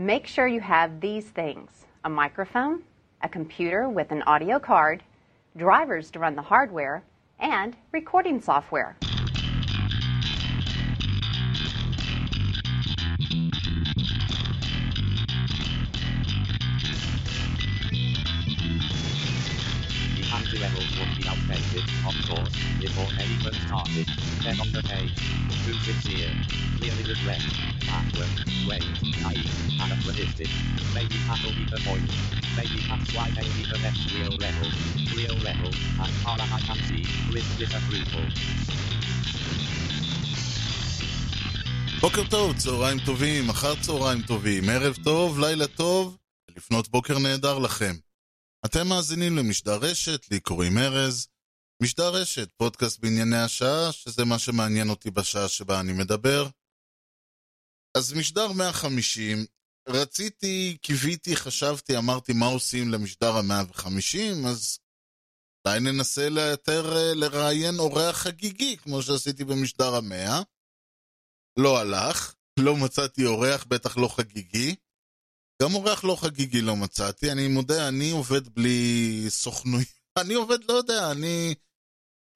make sure you have these things a microphone, a computer with an audio card, drivers to run the hardware, and recording software. Anti-levels would be outdated, of course, before even started. Then on the page, too sincere, clearly regret, backward, wait, naive, anachronistic. Maybe that'll be the point. Maybe that's why they need the next real level. Real level, as far as I can see, with disapproval. בוקר טוב, צהריים טובים, אחר צהריים טובים, ערב טוב, לילה טוב, לפנות בוקר נהדר לכם. אתם מאזינים למשדר רשת, לי קוראים ארז. משדר רשת, פודקאסט בענייני השעה, שזה מה שמעניין אותי בשעה שבה אני מדבר. אז משדר 150, רציתי, קיוויתי, חשבתי, אמרתי מה עושים למשדר ה-150, אז אולי ננסה יותר אה, לראיין אורח חגיגי, כמו שעשיתי במשדר המאה. לא הלך, לא מצאתי אורח, בטח לא חגיגי. גם אורח לא חגיגי לא מצאתי, אני מודה, אני עובד בלי סוכנויות. אני עובד, לא יודע, אני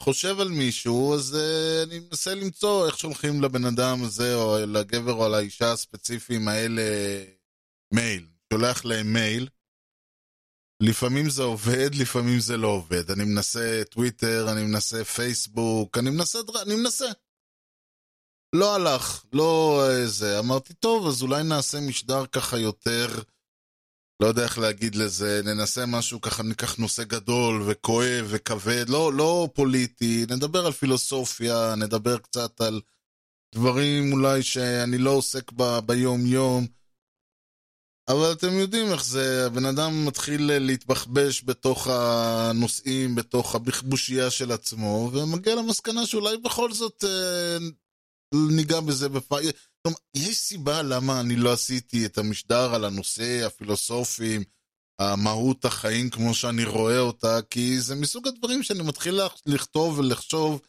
חושב על מישהו, אז uh, אני מנסה למצוא איך שולחים לבן אדם הזה, או לגבר או לאישה הספציפיים האלה מייל. שולח להם מייל. לפעמים זה עובד, לפעמים זה לא עובד. אני מנסה טוויטר, אני מנסה פייסבוק, אני מנסה, אני מנסה. לא הלך, לא זה. אמרתי, טוב, אז אולי נעשה משדר ככה יותר, לא יודע איך להגיד לזה, ננסה משהו ככה, ניקח נושא גדול וכואב וכבד, לא, לא פוליטי, נדבר על פילוסופיה, נדבר קצת על דברים אולי שאני לא עוסק ב, ביום-יום. אבל אתם יודעים איך זה, הבן אדם מתחיל להתבחבש בתוך הנושאים, בתוך הבכבושייה של עצמו, ומגיע למסקנה שאולי בכל זאת אה, ניגע בזה בפעם. יש סיבה למה אני לא עשיתי את המשדר על הנושא הפילוסופיים, המהות החיים כמו שאני רואה אותה, כי זה מסוג הדברים שאני מתחיל לכתוב ולחשוב,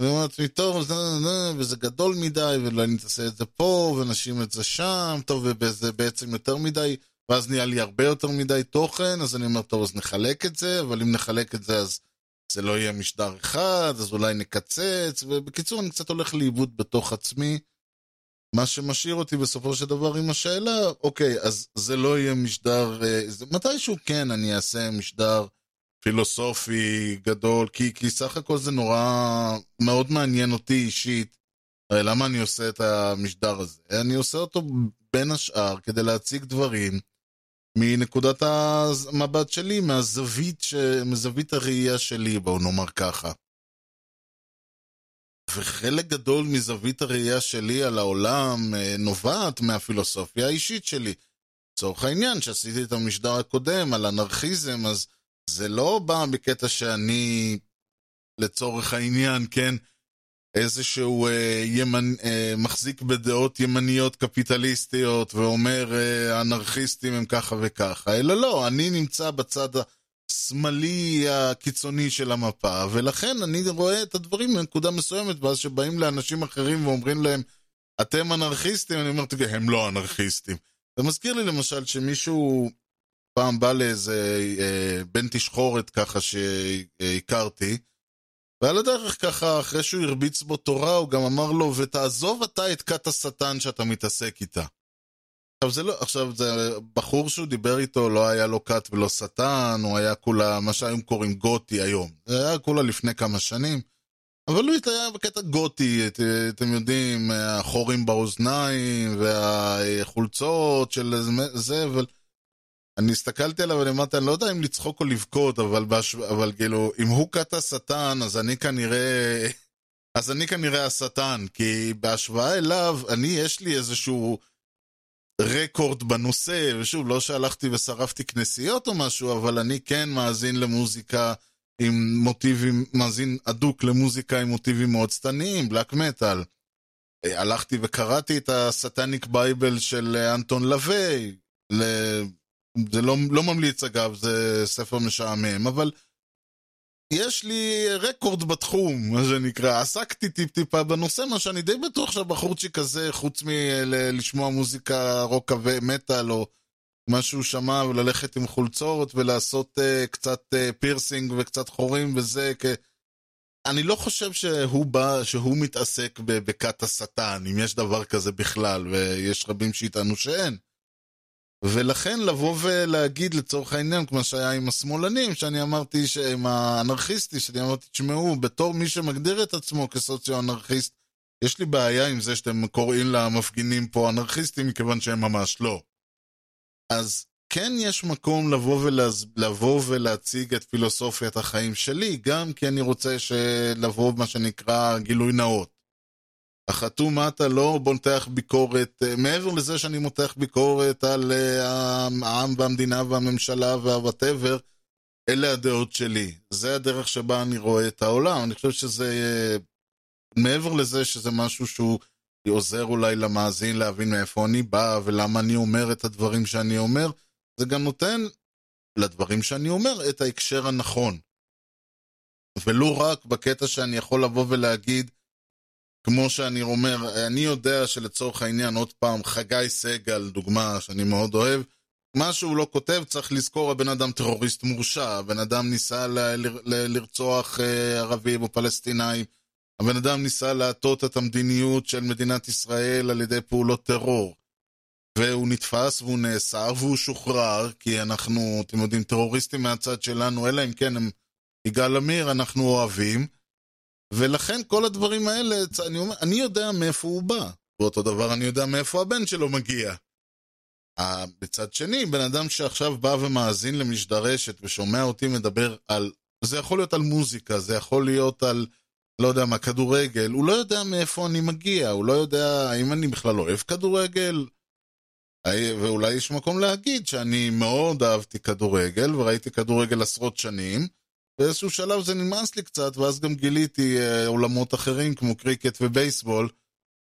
ואומר לעצמי, טוב, זה, זה, וזה גדול מדי, ואולי נעשה את זה פה, ונשים את זה שם, טוב, וזה בעצם יותר מדי, ואז נהיה לי הרבה יותר מדי תוכן, אז אני אומר, טוב, אז נחלק את זה, אבל אם נחלק את זה, אז זה לא יהיה משדר אחד, אז אולי נקצץ, ובקיצור, אני קצת הולך לאיבוד בתוך עצמי, מה שמשאיר אותי בסופו של דבר עם השאלה, אוקיי, אז זה לא יהיה משדר, זה, מתישהו כן אני אעשה משדר פילוסופי גדול, כי, כי סך הכל זה נורא מאוד מעניין אותי אישית. הרי למה אני עושה את המשדר הזה? אני עושה אותו בין השאר כדי להציג דברים מנקודת המבט שלי, מהזווית, ש... מזווית הראייה שלי, בואו נאמר ככה. וחלק גדול מזווית הראייה שלי על העולם אה, נובעת מהפילוסופיה האישית שלי. לצורך העניין, שעשיתי את המשדר הקודם על אנרכיזם, אז זה לא בא בקטע שאני, לצורך העניין, כן, איזשהו אה, ימנ... אה, מחזיק בדעות ימניות קפיטליסטיות ואומר אה, אנרכיסטים הם ככה וככה, אלא לא, אני נמצא בצד השמאלי הקיצוני של המפה, ולכן אני רואה את הדברים מנקודה מסוימת, ואז שבאים לאנשים אחרים ואומרים להם, אתם אנרכיסטים, אני אומר, תגיד, הם לא אנרכיסטים. זה מזכיר לי למשל שמישהו פעם בא לאיזה אה, בן תשחורת ככה שהכרתי, ועל הדרך ככה, אחרי שהוא הרביץ בו תורה, הוא גם אמר לו, ותעזוב אתה את כת השטן שאתה מתעסק איתה. עכשיו זה לא, עכשיו זה בחור שהוא דיבר איתו, לא היה לו כת ולא שטן, הוא היה כולה, מה שהיום קוראים גותי היום. זה היה כולה לפני כמה שנים. אבל הוא היה בקטע גותי, את, אתם יודעים, החורים באוזניים, והחולצות של זה, אבל... אני הסתכלתי עליו ואני אמרתי, אני לא יודע אם לצחוק או לבכות, אבל, בש... אבל כאילו, אם הוא כת השטן, אז אני כנראה... אז אני כנראה השטן, כי בהשוואה אליו, אני, יש לי איזשהו רקורד בנושא, ושוב, לא שהלכתי ושרפתי כנסיות או משהו, אבל אני כן מאזין למוזיקה עם מוטיבים, מאזין אדוק למוזיקה עם מוטיבים מאוד שטניים, black metal. הלכתי וקראתי את ה Satanic Bible של אנטון לווי, זה לא, לא ממליץ אגב, זה ספר משעמם, אבל יש לי רקורד בתחום, מה שנקרא. עסקתי טיפ-טיפה בנושא, מה שאני די בטוח שהבחורצ'יק הזה, חוץ מלשמוע מוזיקה רוק ומטאל, או מה שהוא שמע, וללכת עם חולצות, ולעשות uh, קצת uh, פירסינג וקצת חורים וזה, כ... אני לא חושב שהוא בא, שהוא מתעסק בכת השטן, אם יש דבר כזה בכלל, ויש רבים שיטענו שאין. ולכן לבוא ולהגיד לצורך העניין, כמו שהיה עם השמאלנים, שאני אמרתי, עם האנרכיסטי, שאני אמרתי, תשמעו, בתור מי שמגדיר את עצמו כסוציו-אנרכיסט, יש לי בעיה עם זה שאתם קוראים למפגינים פה אנרכיסטים, מכיוון שהם ממש לא. אז כן יש מקום לבוא, ולהז... לבוא ולהציג את פילוסופיית החיים שלי, גם כי אני רוצה לבוא, מה שנקרא, גילוי נאות. החתום מטה לא בונתח ביקורת, אה, מעבר לזה שאני מותח ביקורת על אה, העם והמדינה והממשלה והוואטאבר, אלה הדעות שלי. זה הדרך שבה אני רואה את העולם. אני חושב שזה, אה, מעבר לזה שזה משהו שהוא עוזר אולי למאזין להבין מאיפה אני בא ולמה אני אומר את הדברים שאני אומר, זה גם נותן לדברים שאני אומר את ההקשר הנכון. ולא רק בקטע שאני יכול לבוא ולהגיד, כמו שאני אומר, אני יודע שלצורך העניין, עוד פעם, חגי סגל, דוגמה שאני מאוד אוהב, מה שהוא לא כותב, צריך לזכור, הבן אדם טרוריסט מורשע, הבן אדם ניסה ל- ל- לרצוח אה, ערבים או פלסטינאים, הבן אדם ניסה להטות את המדיניות של מדינת ישראל על ידי פעולות טרור. והוא נתפס והוא נאסר והוא שוחרר, כי אנחנו, אתם יודעים, טרוריסטים מהצד שלנו, אלא אם כן הם יגאל עמיר, אנחנו אוהבים. ולכן כל הדברים האלה, אני, אומר, אני יודע מאיפה הוא בא. ואותו דבר אני יודע מאיפה הבן שלו מגיע. בצד שני, בן אדם שעכשיו בא ומאזין למשדרשת ושומע אותי מדבר על... זה יכול להיות על מוזיקה, זה יכול להיות על, לא יודע מה, כדורגל, הוא לא יודע מאיפה אני מגיע, הוא לא יודע האם אני בכלל אוהב כדורגל, ואולי יש מקום להגיד שאני מאוד אהבתי כדורגל, וראיתי כדורגל עשרות שנים, באיזשהו שלב זה נמאס לי קצת, ואז גם גיליתי אה, עולמות אחרים כמו קריקט ובייסבול,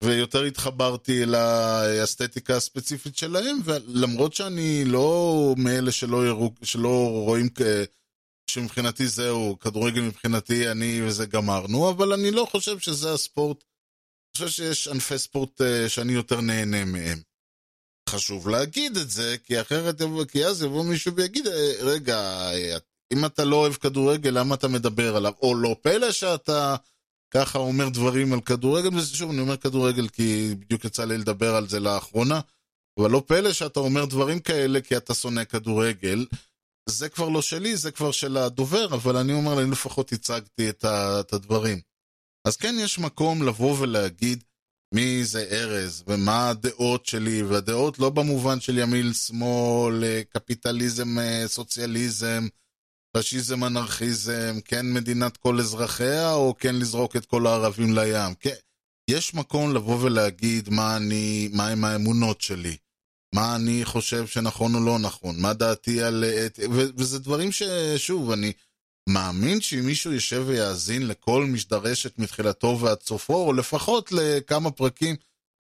ויותר התחברתי לאסתטיקה הספציפית שלהם, ולמרות שאני לא מאלה שלא, ירו, שלא רואים כ... שמבחינתי זהו, כדורגל מבחינתי אני וזה גמרנו, אבל אני לא חושב שזה הספורט. אני חושב שיש ענפי ספורט uh, שאני יותר נהנה מהם. חשוב להגיד את זה, כי אחרת, כי אז יבוא מישהו ויגיד, אה, רגע, אם אתה לא אוהב כדורגל, למה אתה מדבר עליו? או לא פלא שאתה ככה אומר דברים על כדורגל, ושוב, אני אומר כדורגל כי בדיוק יצא לי לדבר על זה לאחרונה, אבל לא פלא שאתה אומר דברים כאלה כי אתה שונא כדורגל. זה כבר לא שלי, זה כבר של הדובר, אבל אני אומר, אני לפחות הצגתי את הדברים. אז כן, יש מקום לבוא ולהגיד מי זה ארז, ומה הדעות שלי, והדעות לא במובן של ימין, שמאל, קפיטליזם, סוציאליזם, פשיזם, אנרכיזם, כן מדינת כל אזרחיה, או כן לזרוק את כל הערבים לים. כן, יש מקום לבוא ולהגיד מה אני, מה הם האמונות שלי, מה אני חושב שנכון או לא נכון, מה דעתי על... ו- וזה דברים ששוב, אני מאמין שאם מישהו יושב ויאזין לכל משדרשת מתחילתו ועד סופו, או לפחות לכמה פרקים,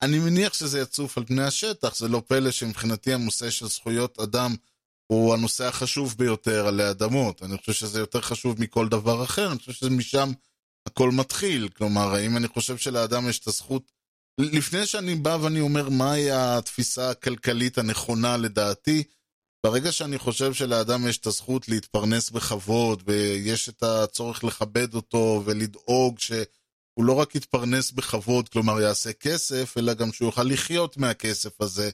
אני מניח שזה יצוף על פני השטח, זה לא פלא שמבחינתי הנושא של זכויות אדם הוא הנושא החשוב ביותר עלי אדמות. אני חושב שזה יותר חשוב מכל דבר אחר, אני חושב שמשם הכל מתחיל. כלומר, האם אני חושב שלאדם יש את הזכות... לפני שאני בא ואני אומר מהי התפיסה הכלכלית הנכונה לדעתי, ברגע שאני חושב שלאדם יש את הזכות להתפרנס בכבוד, ויש את הצורך לכבד אותו ולדאוג שהוא לא רק יתפרנס בכבוד, כלומר יעשה כסף, אלא גם שהוא יוכל לחיות מהכסף הזה,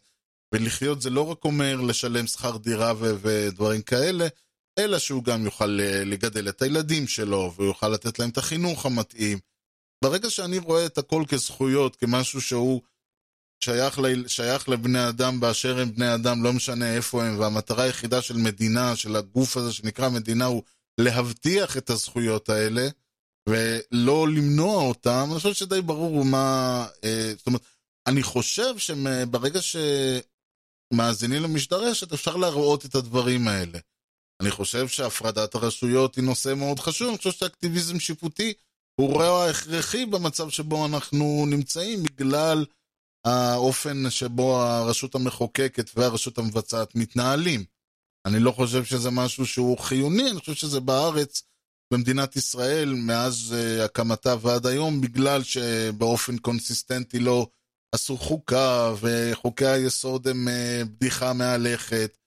ולחיות זה לא רק אומר לשלם שכר דירה ו- ודברים כאלה, אלא שהוא גם יוכל אה, לגדל את הילדים שלו, והוא יוכל לתת להם את החינוך המתאים. ברגע שאני רואה את הכל כזכויות, כמשהו שהוא שייך, ל... שייך לבני אדם באשר הם בני אדם, לא משנה איפה הם, והמטרה היחידה של מדינה, של הגוף הזה שנקרא מדינה, הוא להבטיח את הזכויות האלה, ולא למנוע אותם, אני חושב שדי ברור מה... אה, זאת אומרת, אני חושב שברגע ש... מאזינים למשדרשת, אפשר להראות את הדברים האלה. אני חושב שהפרדת הרשויות היא נושא מאוד חשוב, אני חושב שאקטיביזם שיפוטי הוא רע הכרחי במצב שבו אנחנו נמצאים, בגלל האופן שבו הרשות המחוקקת והרשות המבצעת מתנהלים. אני לא חושב שזה משהו שהוא חיוני, אני חושב שזה בארץ במדינת ישראל מאז uh, הקמתה ועד היום, בגלל שבאופן קונסיסטנטי לא עשו חוקה, וחוקי היסוד הם uh, בדיחה מהלכת,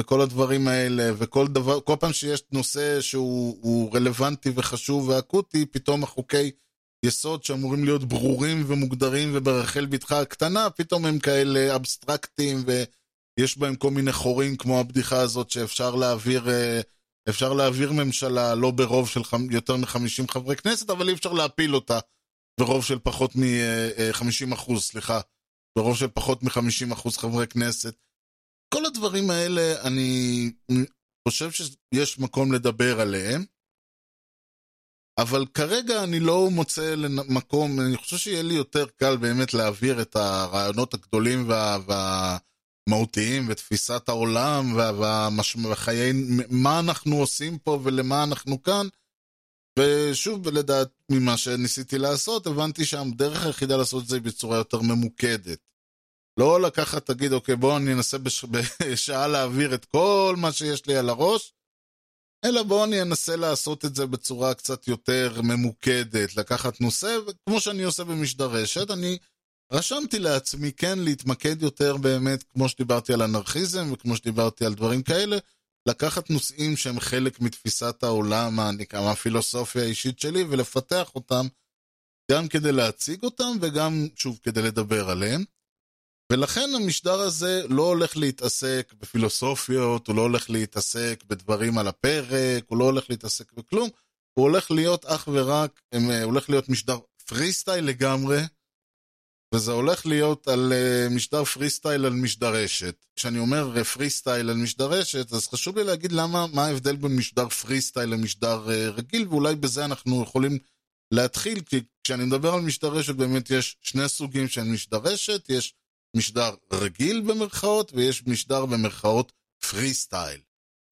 וכל הדברים האלה, וכל דבר, כל פעם שיש נושא שהוא רלוונטי וחשוב ואקוטי, פתאום החוקי יסוד שאמורים להיות ברורים ומוגדרים וברחל בתך הקטנה, פתאום הם כאלה אבסטרקטיים ויש בהם כל מיני חורים כמו הבדיחה הזאת שאפשר להעביר, אה, אפשר להעביר ממשלה לא ברוב של יותר מ-50 חברי כנסת, אבל אי אפשר להפיל אותה ברוב של פחות מ-50 אחוז, סליחה, ברוב של פחות מ-50 אחוז חברי כנסת. כל הדברים האלה, אני חושב שיש מקום לדבר עליהם. אבל כרגע אני לא מוצא מקום, אני חושב שיהיה לי יותר קל באמת להעביר את הרעיונות הגדולים וה, והמהותיים ותפיסת העולם וחיי, מה אנחנו עושים פה ולמה אנחנו כאן. ושוב, לדעת ממה שניסיתי לעשות, הבנתי שהדרך היחידה לעשות את זה היא בצורה יותר ממוקדת. לא לקחת, תגיד, אוקיי, בואו אני אנסה בש... בשעה להעביר את כל מה שיש לי על הראש, אלא בואו אני אנסה לעשות את זה בצורה קצת יותר ממוקדת, לקחת נושא, וכמו שאני עושה במשדר רשת, אני רשמתי לעצמי כן להתמקד יותר באמת, כמו שדיברתי על אנרכיזם וכמו שדיברתי על דברים כאלה, לקחת נושאים שהם חלק מתפיסת העולם, מהפילוסופיה האישית שלי, ולפתח אותם, גם כדי להציג אותם וגם, שוב, כדי לדבר עליהם. ולכן המשדר הזה לא הולך להתעסק בפילוסופיות, הוא לא הולך להתעסק בדברים על הפרק, הוא לא הולך להתעסק בכלום, הוא הולך להיות אך ורק, הוא הולך להיות משדר פרי סטייל לגמרי, וזה הולך להיות על אה, משדר פרי סטייל על משדרשת. כשאני אומר פרי סטייל על משדרשת, אז חשוב לי להגיד למה, מה ההבדל בין משדר פרי סטייל למשדר אה, רגיל, ואולי בזה אנחנו יכולים להתחיל, כי כשאני מדבר על משדרשת באמת יש שני סוגים של משדרשת, יש משדר רגיל במרכאות, ויש משדר במרכאות פרי סטייל.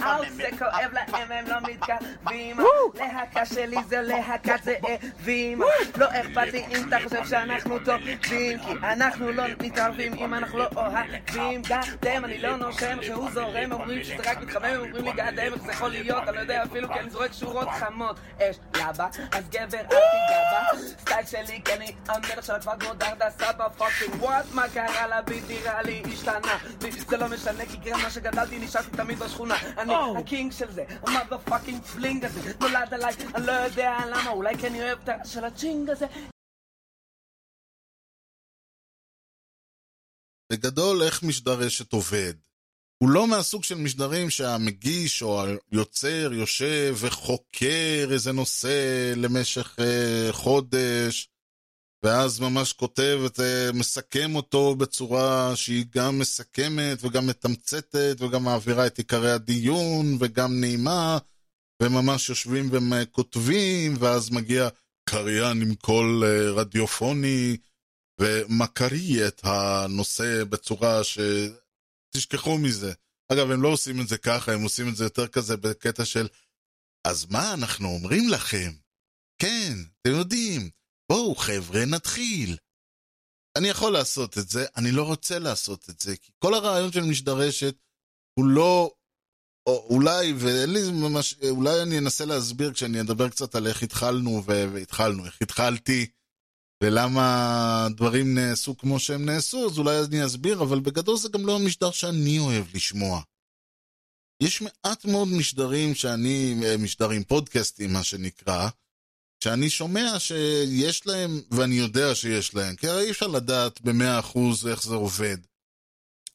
אאו זה כואב להם, הם לא מתקרבים להקה שלי זה להקת זאבים לא אכפת לי אם אתה חושב שאנחנו טובים כי אנחנו לא מתערבים אם אנחנו לא אוהבים גאדם אני לא נושם שהוא זורם אומרים שזה רק מתחמם אומרים לי גאדם איך זה יכול להיות אני לא יודע אפילו כי אני זורק שורות חמות אש לבה אז גבר אל תיגע בה סטייל שלי כי אני המלך של הכפר כמו דרדה סבא פאקינג וואט מה קרה לביט נראה לי השתנה זה לא משנה כי גרם מה שגדלתי נשארתי תמיד בשכונה אני ה king של זה, ה motherfucking feeling הזה, נולד עליי, אני לא יודע למה, אולי כי אני אוהב את ה cha-ching הזה. בגדול, איך משדר רשת עובד? הוא לא מהסוג של משדרים שהמגיש או היוצר יושב וחוקר איזה נושא למשך אה, חודש, ואז ממש כותב, את, מסכם אותו בצורה שהיא גם מסכמת וגם מתמצתת וגם מעבירה את עיקרי הדיון וגם נעימה, וממש יושבים וכותבים, ואז מגיע קריין עם קול אה, רדיופוני ומקריא את הנושא בצורה ש... תשכחו מזה. אגב, הם לא עושים את זה ככה, הם עושים את זה יותר כזה בקטע של אז מה אנחנו אומרים לכם? כן, אתם יודעים. בואו חבר'ה, נתחיל. אני יכול לעשות את זה, אני לא רוצה לעשות את זה, כי כל הרעיון של משדרשת הוא לא, או אולי, ואין לי ממש, אולי אני אנסה להסביר כשאני אדבר קצת על איך התחלנו והתחלנו, איך התחלתי, ולמה דברים נעשו כמו שהם נעשו, אז אולי אני אסביר, אבל בגדול זה גם לא המשדר שאני אוהב לשמוע. יש מעט מאוד משדרים שאני, משדרים פודקאסטים מה שנקרא, שאני שומע שיש להם, ואני יודע שיש להם, כי הרי אי אפשר לדעת במאה אחוז איך זה עובד.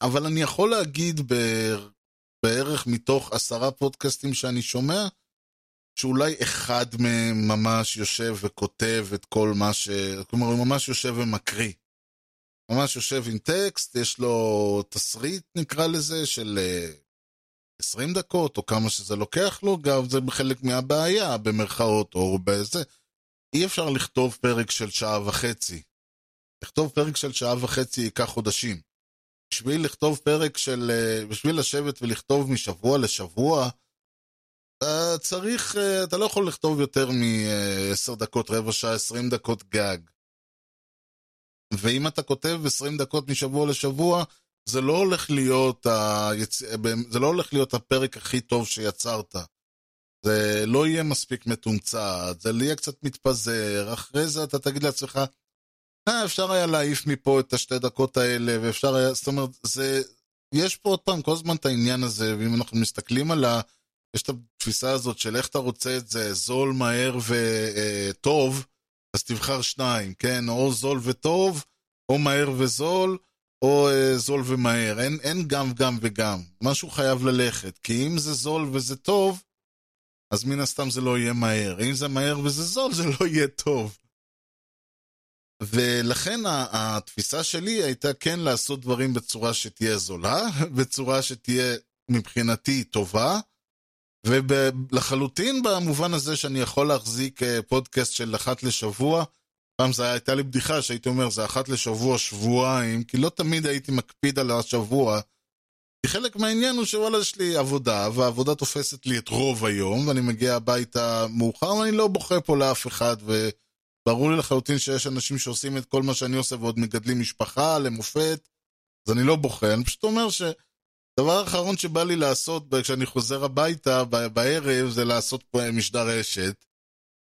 אבל אני יכול להגיד בערך מתוך עשרה פודקאסטים שאני שומע, שאולי אחד מהם ממש יושב וכותב את כל מה ש... כלומר, הוא ממש יושב ומקריא. ממש יושב עם טקסט, יש לו תסריט, נקרא לזה, של 20 אה, דקות, או כמה שזה לוקח לו, גם זה חלק מהבעיה, במרכאות, או בזה. אי אפשר לכתוב פרק של שעה וחצי. לכתוב פרק של שעה וחצי ייקח חודשים. בשביל לכתוב פרק של... אה, בשביל לשבת ולכתוב משבוע לשבוע, אתה צריך... אה, אתה לא יכול לכתוב יותר מ-10 דקות, רבע שעה, 20 דקות גג. ואם אתה כותב 20 דקות משבוע לשבוע, זה לא הולך להיות, היצ... זה לא הולך להיות הפרק הכי טוב שיצרת. זה לא יהיה מספיק מתומצת, זה יהיה קצת מתפזר, אחרי זה אתה תגיד לעצמך, אה, אפשר היה להעיף מפה את השתי דקות האלה, ואפשר היה, זאת אומרת, זה, יש פה עוד פעם כל הזמן את העניין הזה, ואם אנחנו מסתכלים על ה... יש את התפיסה הזאת של איך אתה רוצה את זה, זול, מהר וטוב, אז תבחר שניים, כן? או זול וטוב, או מהר וזול, או אה, זול ומהר. אין, אין גם, גם וגם. משהו חייב ללכת, כי אם זה זול וזה טוב, אז מן הסתם זה לא יהיה מהר. אם זה מהר וזה זול, זה לא יהיה טוב. ולכן התפיסה שלי הייתה כן לעשות דברים בצורה שתהיה זולה, בצורה שתהיה מבחינתי טובה, ולחלוטין במובן הזה שאני יכול להחזיק אה, פודקאסט של אחת לשבוע. פעם זה הייתה לי בדיחה שהייתי אומר זה אחת לשבוע שבועיים, כי לא תמיד הייתי מקפיד על השבוע. חלק מהעניין הוא שוואלה יש לי עבודה, והעבודה תופסת לי את רוב היום, ואני מגיע הביתה מאוחר, ואני לא בוכה פה לאף אחד, וברור לי לחלוטין שיש אנשים שעושים את כל מה שאני עושה ועוד מגדלים משפחה למופת, אז אני לא בוכה, אני פשוט אומר ש... הדבר האחרון שבא לי לעשות כשאני חוזר הביתה בערב זה לעשות פה משדר רשת.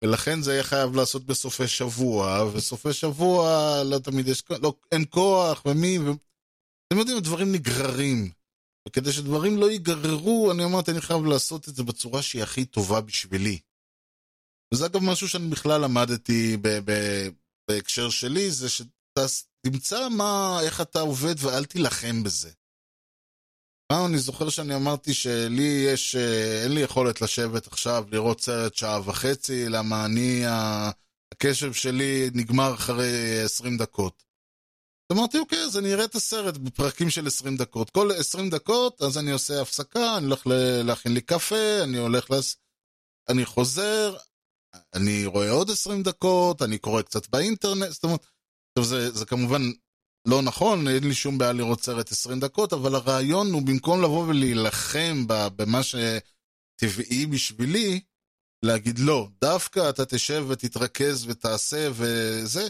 ולכן זה יהיה חייב לעשות בסופי שבוע, וסופי שבוע לא תמיד יש, לא, אין כוח, ומי, ו... אתם יודעים, דברים נגררים. וכדי שדברים לא ייגררו, אני אמרתי, אני חייב לעשות את זה בצורה שהיא הכי טובה בשבילי. וזה אגב משהו שאני בכלל למדתי ב- ב- בהקשר שלי, זה שתמצא מה, איך אתה עובד ואל תילחם בזה. פעם אני זוכר שאני אמרתי שלי יש, אה, אין לי יכולת לשבת עכשיו לראות סרט שעה וחצי, למה אני, הקשב שלי נגמר אחרי 20 דקות. אמרתי, אוקיי, אז אני אראה את הסרט בפרקים של 20 דקות. כל 20 דקות, אז אני עושה הפסקה, אני הולך להכין לי קפה, אני הולך לס... אני חוזר, אני רואה עוד 20 דקות, אני קורא קצת באינטרנט, זאת אומרת, טוב, זה, זה כמובן לא נכון, אין לי שום בעיה לראות סרט 20 דקות, אבל הרעיון הוא במקום לבוא ולהילחם במה שטבעי בשבילי, להגיד לא, דווקא אתה תשב ותתרכז ותעשה וזה,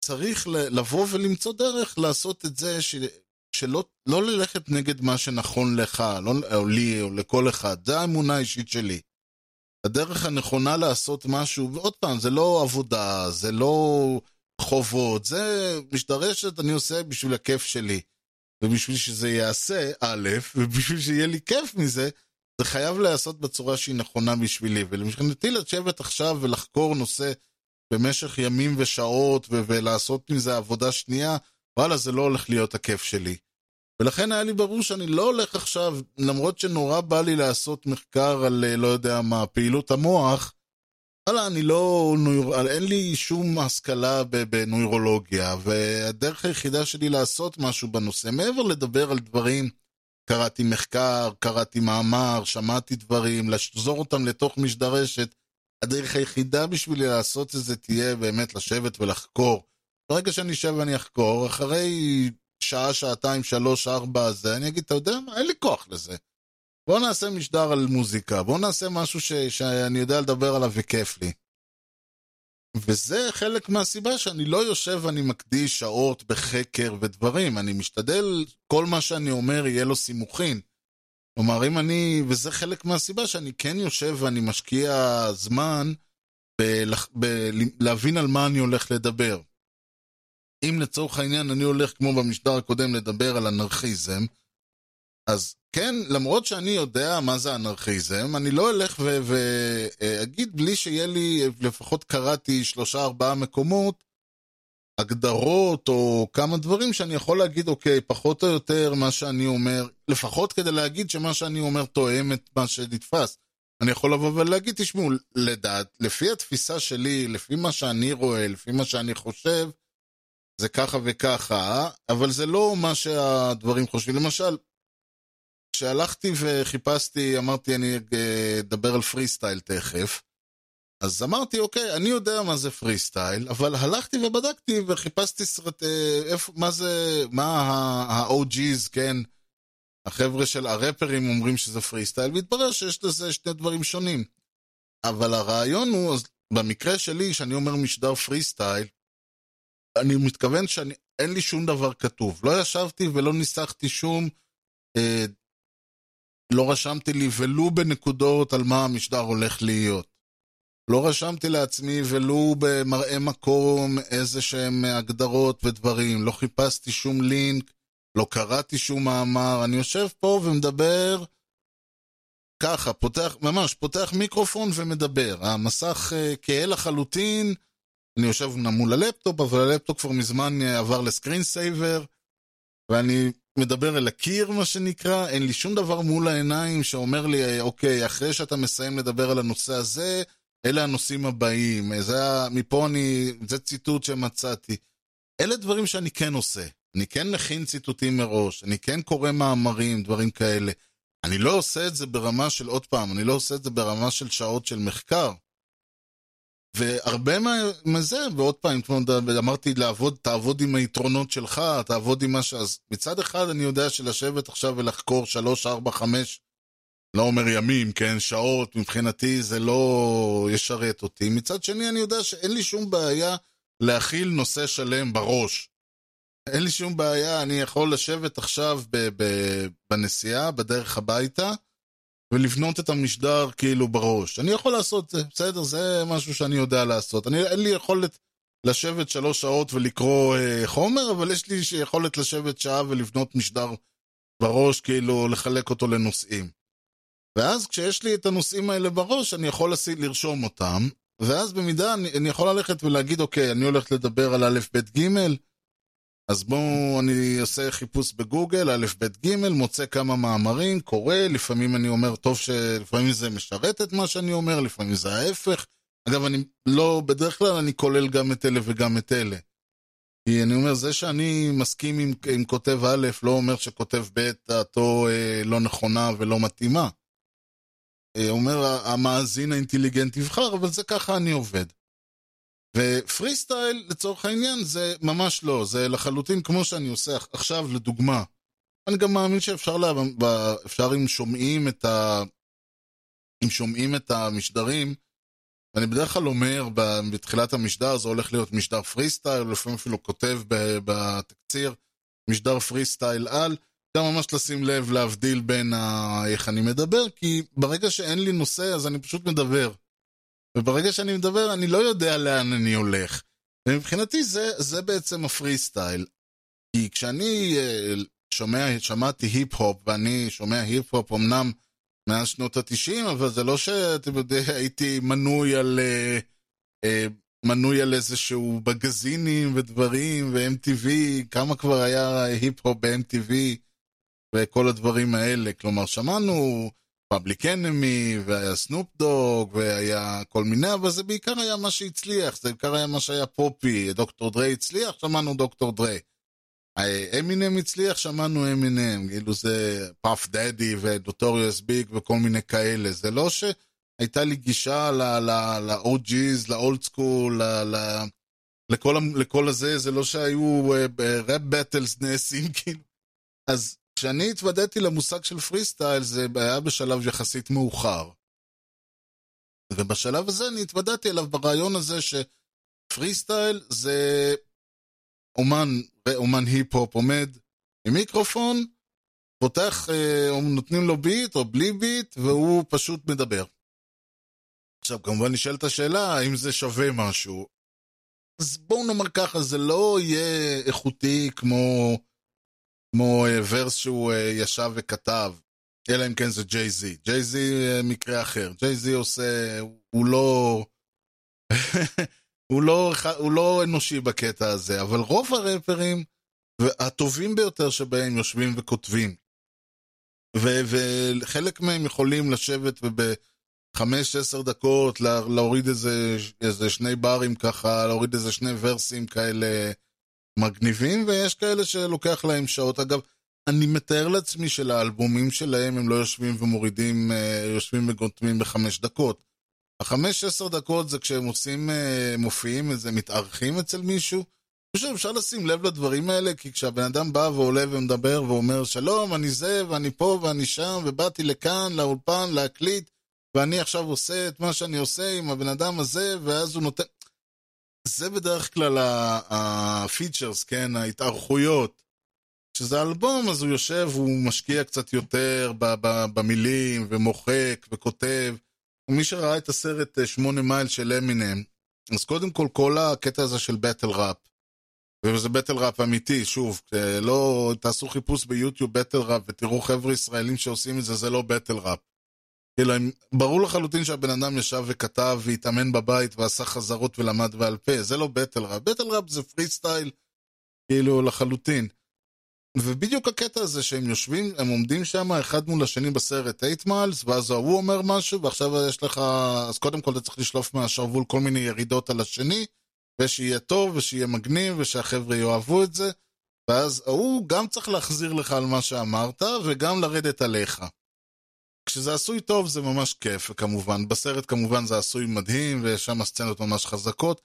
צריך לבוא ולמצוא דרך לעשות את זה ש... שלא לא ללכת נגד מה שנכון לך, לא, או לי, או לכל אחד. זו האמונה האישית שלי. הדרך הנכונה לעשות משהו, ועוד פעם, זה לא עבודה, זה לא חובות, זה משתרשת, אני עושה בשביל הכיף שלי. ובשביל שזה יעשה, א', ובשביל שיהיה לי כיף מזה, זה חייב להיעשות בצורה שהיא נכונה בשבילי. ולמבחינתי לשבת עכשיו ולחקור נושא במשך ימים ושעות ו- ולעשות מזה עבודה שנייה, וואלה, זה לא הולך להיות הכיף שלי. ולכן היה לי ברור שאני לא הולך עכשיו, למרות שנורא בא לי לעשות מחקר על, לא יודע מה, פעילות המוח, וואלה, אני לא, אין לי שום השכלה בנוירולוגיה, והדרך היחידה שלי לעשות משהו בנושא, מעבר לדבר על דברים, קראתי מחקר, קראתי מאמר, שמעתי דברים, לשזור אותם לתוך משדרשת, הדרך היחידה בשבילי לעשות את זה תהיה באמת לשבת ולחקור. ברגע שאני אשב ואני אחקור, אחרי שעה, שעתיים, שלוש, ארבע, זה, אני אגיד, אתה יודע מה, אין לי כוח לזה. בוא נעשה משדר על מוזיקה, בוא נעשה משהו ש, שאני יודע לדבר עליו וכיף לי. וזה חלק מהסיבה שאני לא יושב ואני מקדיש שעות בחקר ודברים, אני משתדל, כל מה שאני אומר יהיה לו סימוכין. כלומר, אם אני, וזה חלק מהסיבה שאני כן יושב ואני משקיע זמן בלהבין על מה אני הולך לדבר. אם לצורך העניין אני הולך, כמו במשדר הקודם, לדבר על אנרכיזם, אז כן, למרות שאני יודע מה זה אנרכיזם, אני לא אלך ואגיד בלי שיהיה לי, לפחות קראתי שלושה ארבעה מקומות, הגדרות או כמה דברים שאני יכול להגיד, אוקיי, פחות או יותר מה שאני אומר, לפחות כדי להגיד שמה שאני אומר תואם את מה שנתפס. אני יכול לבוא ולהגיד, תשמעו, לדעת, לפי התפיסה שלי, לפי מה שאני רואה, לפי מה שאני חושב, זה ככה וככה, אבל זה לא מה שהדברים חושבים. למשל, כשהלכתי וחיפשתי, אמרתי, אני אדבר על פרי סטייל תכף, אז אמרתי, אוקיי, אני יודע מה זה פרי סטייל, אבל הלכתי ובדקתי וחיפשתי סרט, אה, איפה, מה זה, מה ה-OG's, כן, החבר'ה של הראפרים אומרים שזה פרי סטייל, והתברר שיש לזה שני דברים שונים. אבל הרעיון הוא, אז במקרה שלי, שאני אומר משדר פרי סטייל, אני מתכוון שאין לי שום דבר כתוב. לא ישבתי ולא ניסחתי שום אה, לא רשמתי לי ולו בנקודות על מה המשדר הולך להיות. לא רשמתי לעצמי ולו במראה מקום איזה שהם הגדרות ודברים. לא חיפשתי שום לינק, לא קראתי שום מאמר. אני יושב פה ומדבר ככה, פותח, ממש, פותח מיקרופון ומדבר. המסך אה, כהה לחלוטין, אני יושב מול הלפטופ, אבל הלפטופ כבר מזמן אה, עבר ל screen saver, ואני מדבר אל הקיר, מה שנקרא, אין לי שום דבר מול העיניים שאומר לי, אוקיי, אחרי שאתה מסיים לדבר על הנושא הזה, אלה הנושאים הבאים. זה מפה אני, זה ציטוט שמצאתי. אלה דברים שאני כן עושה. אני כן מכין ציטוטים מראש, אני כן קורא מאמרים, דברים כאלה. אני לא עושה את זה ברמה של, עוד פעם, אני לא עושה את זה ברמה של שעות של מחקר. והרבה מזה, ועוד פעם, אמרתי, לעבוד, תעבוד עם היתרונות שלך, תעבוד עם מה ש... אז מצד אחד אני יודע שלשבת עכשיו ולחקור שלוש, ארבע, חמש, לא אומר ימים, כן, שעות, מבחינתי זה לא ישרת אותי. מצד שני אני יודע שאין לי שום בעיה להכיל נושא שלם בראש. אין לי שום בעיה, אני יכול לשבת עכשיו ב- ב- בנסיעה, בדרך הביתה, ולבנות את המשדר כאילו בראש. אני יכול לעשות זה, בסדר? זה משהו שאני יודע לעשות. אני, אין לי יכולת לשבת שלוש שעות ולקרוא אה, חומר, אבל יש לי יכולת לשבת שעה ולבנות משדר בראש, כאילו לחלק אותו לנושאים. ואז כשיש לי את הנושאים האלה בראש, אני יכול לרשום אותם, ואז במידה אני, אני יכול ללכת ולהגיד, אוקיי, אני הולך לדבר על א', ב', ג', אז בואו, אני עושה חיפוש בגוגל, א', ב', ג', מוצא כמה מאמרים, קורא, לפעמים אני אומר, טוב שלפעמים זה משרת את מה שאני אומר, לפעמים זה ההפך. אגב, אני לא, בדרך כלל אני כולל גם את אלה וגם את אלה. כי אני אומר, זה שאני מסכים עם, עם כותב א', לא אומר שכותב ב', דעתו אה, לא נכונה ולא מתאימה. אה, אומר המאזין האינטליגנט יבחר, אבל זה ככה אני עובד. ופרי סטייל, לצורך העניין, זה ממש לא, זה לחלוטין כמו שאני עושה עכשיו, לדוגמה. אני גם מאמין שאפשר, לה, אפשר אם שומעים את ה... אם שומעים את המשדרים, ואני בדרך כלל אומר בתחילת המשדר, זה הולך להיות משדר פרי סטייל, לפעמים אפילו כותב בתקציר משדר פרי סטייל על, גם ממש לשים לב להבדיל בין ה... איך אני מדבר, כי ברגע שאין לי נושא אז אני פשוט מדבר. וברגע שאני מדבר אני לא יודע לאן אני הולך. ומבחינתי זה, זה בעצם הפרי סטייל. כי כשאני אה, שומע, שמעתי היפ-הופ, ואני שומע היפ-הופ אמנם מאז שנות התשעים, אבל זה לא שאתם יודעים, הייתי מנוי על, אה, אה, מנוי על איזשהו מגזינים ודברים, ו-MTV, כמה כבר היה היפ-הופ ב-MTV, וכל הדברים האלה. כלומר, שמענו פאבליק אנמי, והיה סנופ דוג, והיה כל מיני, אבל זה בעיקר היה מה שהצליח, זה בעיקר היה מה שהיה פופי, דוקטור דריי הצליח, שמענו דוקטור דריי. אמינם הצליח, שמענו אמינם, כאילו זה פאף דדי ונוטוריוס ביג וכל מיני כאלה, זה לא שהייתה לי גישה ל-OG's, ל old school, לכל, הזה, זה לא שהיו rap uh, battles נעשים, כאילו. אז כשאני התוודעתי למושג של פרי סטייל זה היה בשלב יחסית מאוחר. ובשלב הזה אני התוודעתי אליו ברעיון הזה שפרי סטייל זה אומן, אומן היפ-הופ עומד עם מיקרופון, פותח, אה, או נותנים לו ביט או בלי ביט, והוא פשוט מדבר. עכשיו, כמובן נשאלת השאלה, האם זה שווה משהו? אז בואו נאמר ככה, זה לא יהיה איכותי כמו כמו אה, ורס שהוא אה, ישב וכתב, אלא אם כן זה ג'יי זי. ג'יי זי מקרה אחר. ג'יי זי עושה, הוא לא... הוא לא, הוא לא אנושי בקטע הזה, אבל רוב הראפרים, הטובים ביותר שבהם יושבים וכותבים. ו- וחלק מהם יכולים לשבת ובחמש, עשר דקות להוריד איזה, איזה שני ברים ככה, להוריד איזה שני ורסים כאלה מגניבים, ויש כאלה שלוקח להם שעות. אגב, אני מתאר לעצמי שלאלבומים שלהם הם לא יושבים ומורידים, אה, יושבים וגותמים בחמש דקות. החמש עשר דקות זה כשהם עושים, אה, מופיעים, איזה מתארחים אצל מישהו. אני חושב אפשר לשים לב לדברים האלה, כי כשהבן אדם בא ועולה ומדבר ואומר שלום, אני זה, ואני פה ואני שם, ובאתי לכאן, לאולפן, להקליט, ואני עכשיו עושה את מה שאני עושה עם הבן אדם הזה, ואז הוא נותן... זה בדרך כלל ה features, כן, ההתארחויות. כשזה אלבום, אז הוא יושב, הוא משקיע קצת יותר במילים, ומוחק, וכותב. ומי שראה את הסרט אה, שמונה מייל של אמינם, אז קודם כל, כל הקטע הזה של battle rap, וזה battle rap אמיתי, שוב, אה, לא, תעשו חיפוש ביוטיוב battle rap, ותראו חבר'ה ישראלים שעושים את זה, זה לא battle rap. כאילו, ברור לחלוטין שהבן אדם ישב וכתב והתאמן בבית ועשה חזרות ולמד בעל פה, זה לא בטל ראפ. בטל ראפ זה פרי סטייל, כאילו, לחלוטין. ובדיוק הקטע הזה שהם יושבים, הם עומדים שם אחד מול השני בסרט 8 מיילס, ואז ההוא אומר משהו, ועכשיו יש לך... אז קודם כל אתה צריך לשלוף מהשרוול כל מיני ירידות על השני, ושיהיה טוב, ושיהיה מגניב, ושהחבר'ה יאהבו את זה, ואז ההוא גם צריך להחזיר לך על מה שאמרת, וגם לרדת עליך. כשזה עשוי טוב זה ממש כיף, כמובן. בסרט כמובן זה עשוי מדהים, ויש שם סצנות ממש חזקות.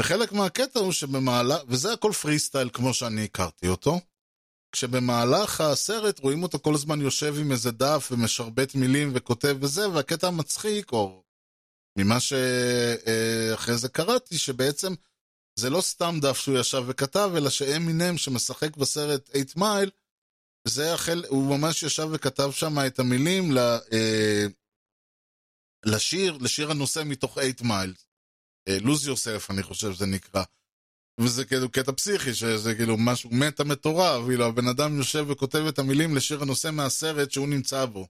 וחלק מהקטע הוא שבמהלך, וזה הכל פרי סטייל כמו שאני הכרתי אותו, כשבמהלך הסרט רואים אותו כל הזמן יושב עם איזה דף ומשרבט מילים וכותב וזה, והקטע המצחיק, או ממה שאחרי זה קראתי, שבעצם זה לא סתם דף שהוא ישב וכתב, אלא שאמינם שמשחק בסרט 8 מייל, זה החל, הוא ממש ישב וכתב שם את המילים ל, אה, לשיר, לשיר הנושא מתוך 8 מייל. לוז יוסף, אני חושב שזה נקרא. וזה כאילו קטע פסיכי, שזה כאילו משהו מטה מטורף, כאילו הבן אדם יושב וכותב את המילים לשיר הנושא מהסרט שהוא נמצא בו.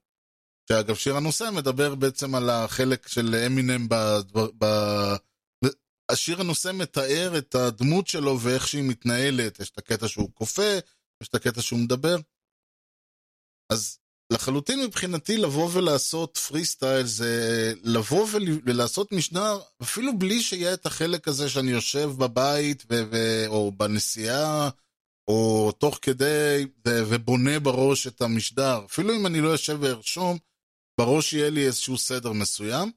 שאגב, שיר הנושא מדבר בעצם על החלק של אמינם ב... ב... השיר הנושא מתאר את הדמות שלו ואיך שהיא מתנהלת. יש את הקטע שהוא כופה, יש את הקטע שהוא מדבר. אז לחלוטין מבחינתי לבוא ולעשות פרי סטייל זה לבוא ול- ולעשות משנה אפילו בלי שיהיה את החלק הזה שאני יושב בבית ו- ו- או בנסיעה או תוך כדי ו- ובונה בראש את המשדר. אפילו אם אני לא יושב וארשום, בראש יהיה לי איזשהו סדר מסוים.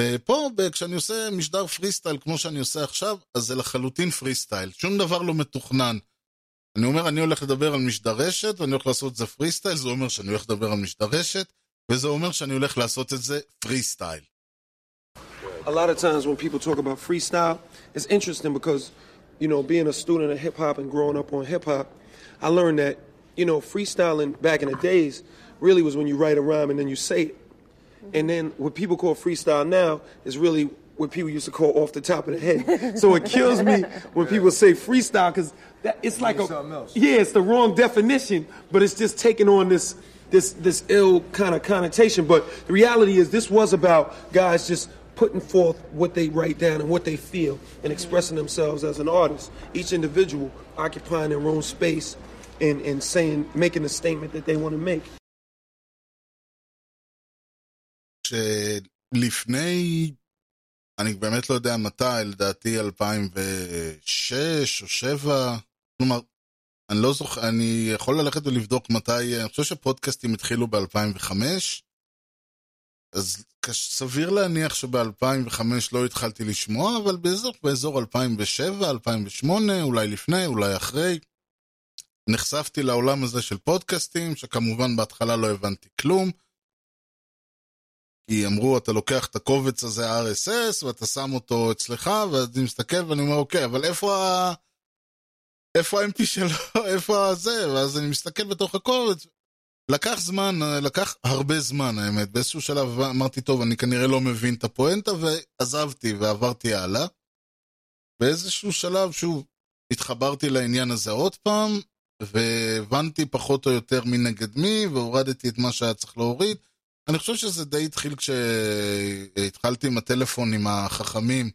ופה, כשאני עושה משדר פרי סטייל כמו שאני עושה עכשיו, אז זה לחלוטין פרי סטייל. שום דבר לא מתוכנן. אני אומר, אני הולך לדבר על משדרשת, ואני הולך לעשות את זה פרי סטייל, זה אומר שאני הולך לדבר על משדרשת, וזה אומר שאני הולך לעשות את זה פרי סטייל. a lot of times when people talk about freestyle, it's interesting because, you know, being a student of hip hop and growing up on hip hop, I learned that, you know, freestyling back in the days really was when you write a rhyme and then you say it. And then what people call freestyle now is really what people used to call off the top of the head. so it kills me when people say freestyle because it's like a something else. yeah, it's the wrong definition, but it's just taking on this this this ill kind of connotation. But the reality is, this was about guys just putting forth what they write down and what they feel and expressing themselves as an artist. Each individual occupying their own space and and saying, making a statement that they want to make. שלפני, אני באמת לא יודע מתי, לדעתי 2006 או 2007, כלומר, אני לא זוכר, אני יכול ללכת ולבדוק מתי, אני חושב שפודקאסטים התחילו ב-2005, אז סביר להניח שב-2005 לא התחלתי לשמוע, אבל באזור, באזור 2007, 2008, אולי לפני, אולי אחרי, נחשפתי לעולם הזה של פודקאסטים, שכמובן בהתחלה לא הבנתי כלום. כי אמרו, אתה לוקח את הקובץ הזה RSS, ואתה שם אותו אצלך, ואז אני מסתכל ואני אומר, אוקיי, אבל איפה ה... איפה ה-MP שלו, איפה הזה? ואז אני מסתכל בתוך הקובץ. לקח זמן, לקח הרבה זמן, האמת. באיזשהו שלב אמרתי, טוב, אני כנראה לא מבין את הפואנטה, ועזבתי ועברתי הלאה. באיזשהו שלב, שוב, התחברתי לעניין הזה עוד פעם, והבנתי פחות או יותר מי נגד מי, והורדתי את מה שהיה צריך להוריד. אני חושב שזה די התחיל כשהתחלתי עם הטלפונים החכמים.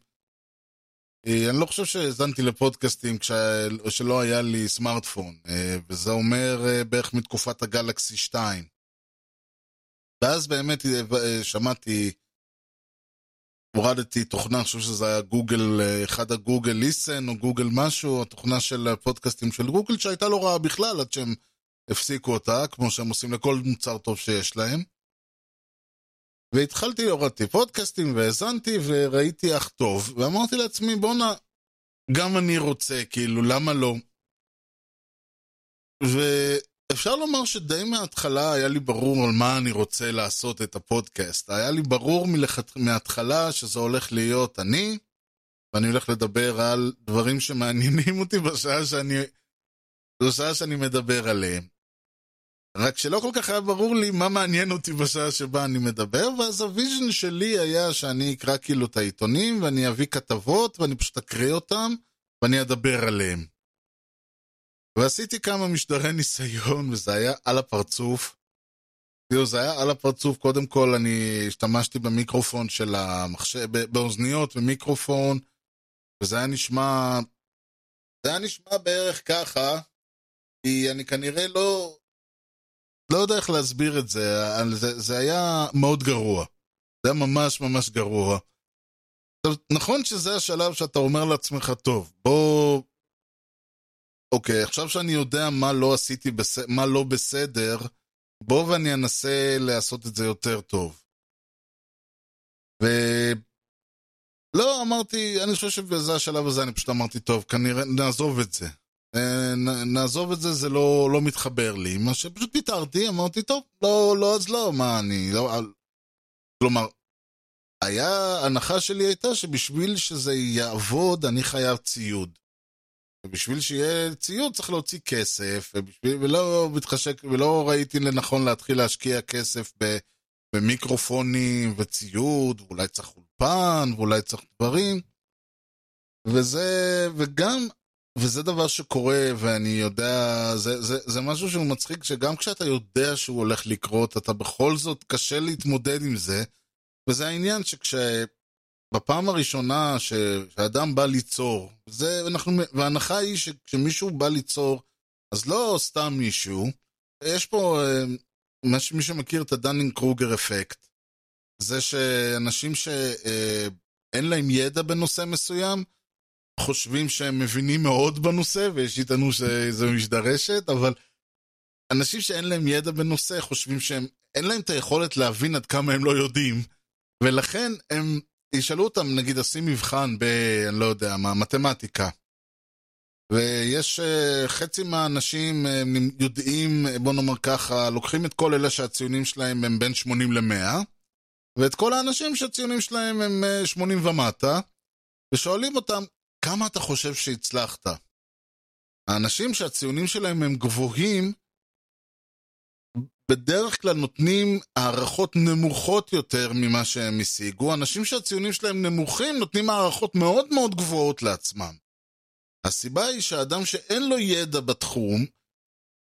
אה, אני לא חושב שהאזנתי לפודקאסטים כש... שלא היה לי סמארטפון, אה, וזה אומר אה, בערך מתקופת הגלקסי 2. ואז באמת שמעתי, הורדתי תוכנה, אני חושב שזה היה גוגל, אחד הגוגל ליסן או גוגל משהו, התוכנה של הפודקאסטים של גוגל, שהייתה לא רעה בכלל עד שהם הפסיקו אותה, כמו שהם עושים לכל מוצר טוב שיש להם. והתחלתי, הורדתי פודקאסטים והאזנתי וראיתי אך טוב, ואמרתי לעצמי, בואנה, גם אני רוצה, כאילו, למה לא? ואפשר לומר שדי מההתחלה היה לי ברור על מה אני רוצה לעשות את הפודקאסט. היה לי ברור מלכת... מההתחלה שזה הולך להיות אני, ואני הולך לדבר על דברים שמעניינים אותי בשעה שאני... זו שעה שאני מדבר עליהם. רק שלא כל כך היה ברור לי מה מעניין אותי בשעה שבה אני מדבר, ואז ה vision שלי היה שאני אקרא כאילו את העיתונים, ואני אביא כתבות, ואני פשוט אקריא אותם, ואני אדבר עליהם. ועשיתי כמה משדרי ניסיון, וזה היה על הפרצוף. כאילו, זה היה על הפרצוף, קודם כל אני השתמשתי במיקרופון של המחשב, באוזניות ומיקרופון, וזה היה נשמע, זה היה נשמע בערך ככה, כי אני כנראה לא, לא יודע איך להסביר את זה, זה, זה היה מאוד גרוע. זה היה ממש ממש גרוע. עכשיו, נכון שזה השלב שאתה אומר לעצמך, טוב, בוא... אוקיי, עכשיו שאני יודע מה לא עשיתי, בס... מה לא בסדר, בוא ואני אנסה לעשות את זה יותר טוב. ו... לא, אמרתי, אני חושב שבזה השלב הזה אני פשוט אמרתי, טוב, כנראה נעזוב את זה. אה, נעזוב את זה, זה לא, לא מתחבר לי. מה שפשוט פיטרתי, אמרתי, טוב, לא, לא, אז לא, מה, אני לא... כלומר, היה, הנחה שלי הייתה שבשביל שזה יעבוד, אני חייב ציוד. ובשביל שיהיה ציוד צריך להוציא כסף, ובשביל, ולא מתחשק, ולא ראיתי לנכון להתחיל להשקיע כסף ב, במיקרופונים וציוד, ואולי צריך אולפן, ואולי צריך דברים. וזה, וגם, וזה דבר שקורה, ואני יודע, זה, זה, זה משהו שהוא מצחיק, שגם כשאתה יודע שהוא הולך לקרות, אתה בכל זאת קשה להתמודד עם זה, וזה העניין שכש... בפעם הראשונה שאדם בא ליצור, זה, אנחנו, וההנחה היא שכשמישהו בא ליצור, אז לא סתם מישהו, יש פה, אה, מי שמכיר את הדנינג קרוגר אפקט, זה שאנשים שאין אה, להם ידע בנושא מסוים, חושבים שהם מבינים מאוד בנושא, ויש איתנו שזה משדרשת, אבל אנשים שאין להם ידע בנושא חושבים שהם, אין להם את היכולת להבין עד כמה הם לא יודעים, ולכן הם ישאלו אותם, נגיד, עושים מבחן ב... אני לא יודע מה, מתמטיקה. ויש uh, חצי מהאנשים uh, יודעים, בוא נאמר ככה, לוקחים את כל אלה שהציונים שלהם הם בין 80 ל-100, ואת כל האנשים שהציונים שלהם הם uh, 80 ומטה, ושואלים אותם, כמה אתה חושב שהצלחת? האנשים שהציונים שלהם הם גבוהים, בדרך כלל נותנים הערכות נמוכות יותר ממה שהם השיגו. אנשים שהציונים שלהם נמוכים נותנים הערכות מאוד מאוד גבוהות לעצמם. הסיבה היא שאדם שאין לו ידע בתחום,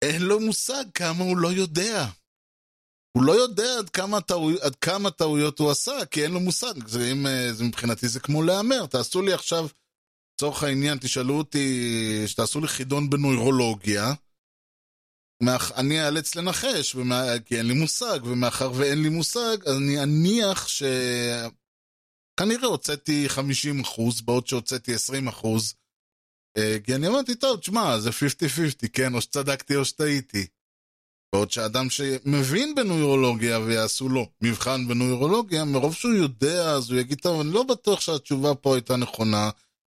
אין לו מושג כמה הוא לא יודע. הוא לא יודע עד כמה, טעו, עד כמה טעויות הוא עשה, כי אין לו מושג. זה, אם, זה מבחינתי זה כמו להמר. תעשו לי עכשיו, לצורך העניין, תשאלו אותי, שתעשו לי חידון בנוירולוגיה, אני אאלץ לנחש, כי אין לי מושג, ומאחר ואין לי מושג, אז אני אניח ש... כנראה הוצאתי 50 אחוז, בעוד שהוצאתי 20 אחוז. אה, כי אני אמרתי, טוב, תשמע, זה 50-50, כן, או שצדקתי או שטעיתי. בעוד שאדם שמבין בנוירולוגיה ויעשו לו מבחן בנוירולוגיה, מרוב שהוא יודע, אז הוא יגיד, טוב, אני לא בטוח שהתשובה פה הייתה נכונה,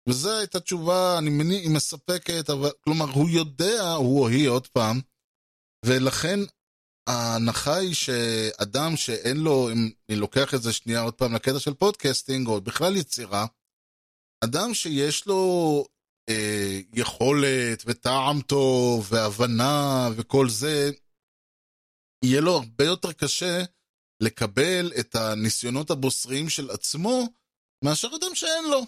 וזו הייתה תשובה, אני מניח, היא מספקת, אבל, כלומר, הוא יודע, הוא או היא, עוד פעם, ולכן ההנחה היא שאדם שאין לו, אם אני לוקח את זה שנייה עוד פעם לקטע של podcasting, או בכלל יצירה, אדם שיש לו אה, יכולת וטעם טוב והבנה וכל זה, יהיה לו הרבה יותר קשה לקבל את הניסיונות הבוסריים של עצמו מאשר אדם שאין לו.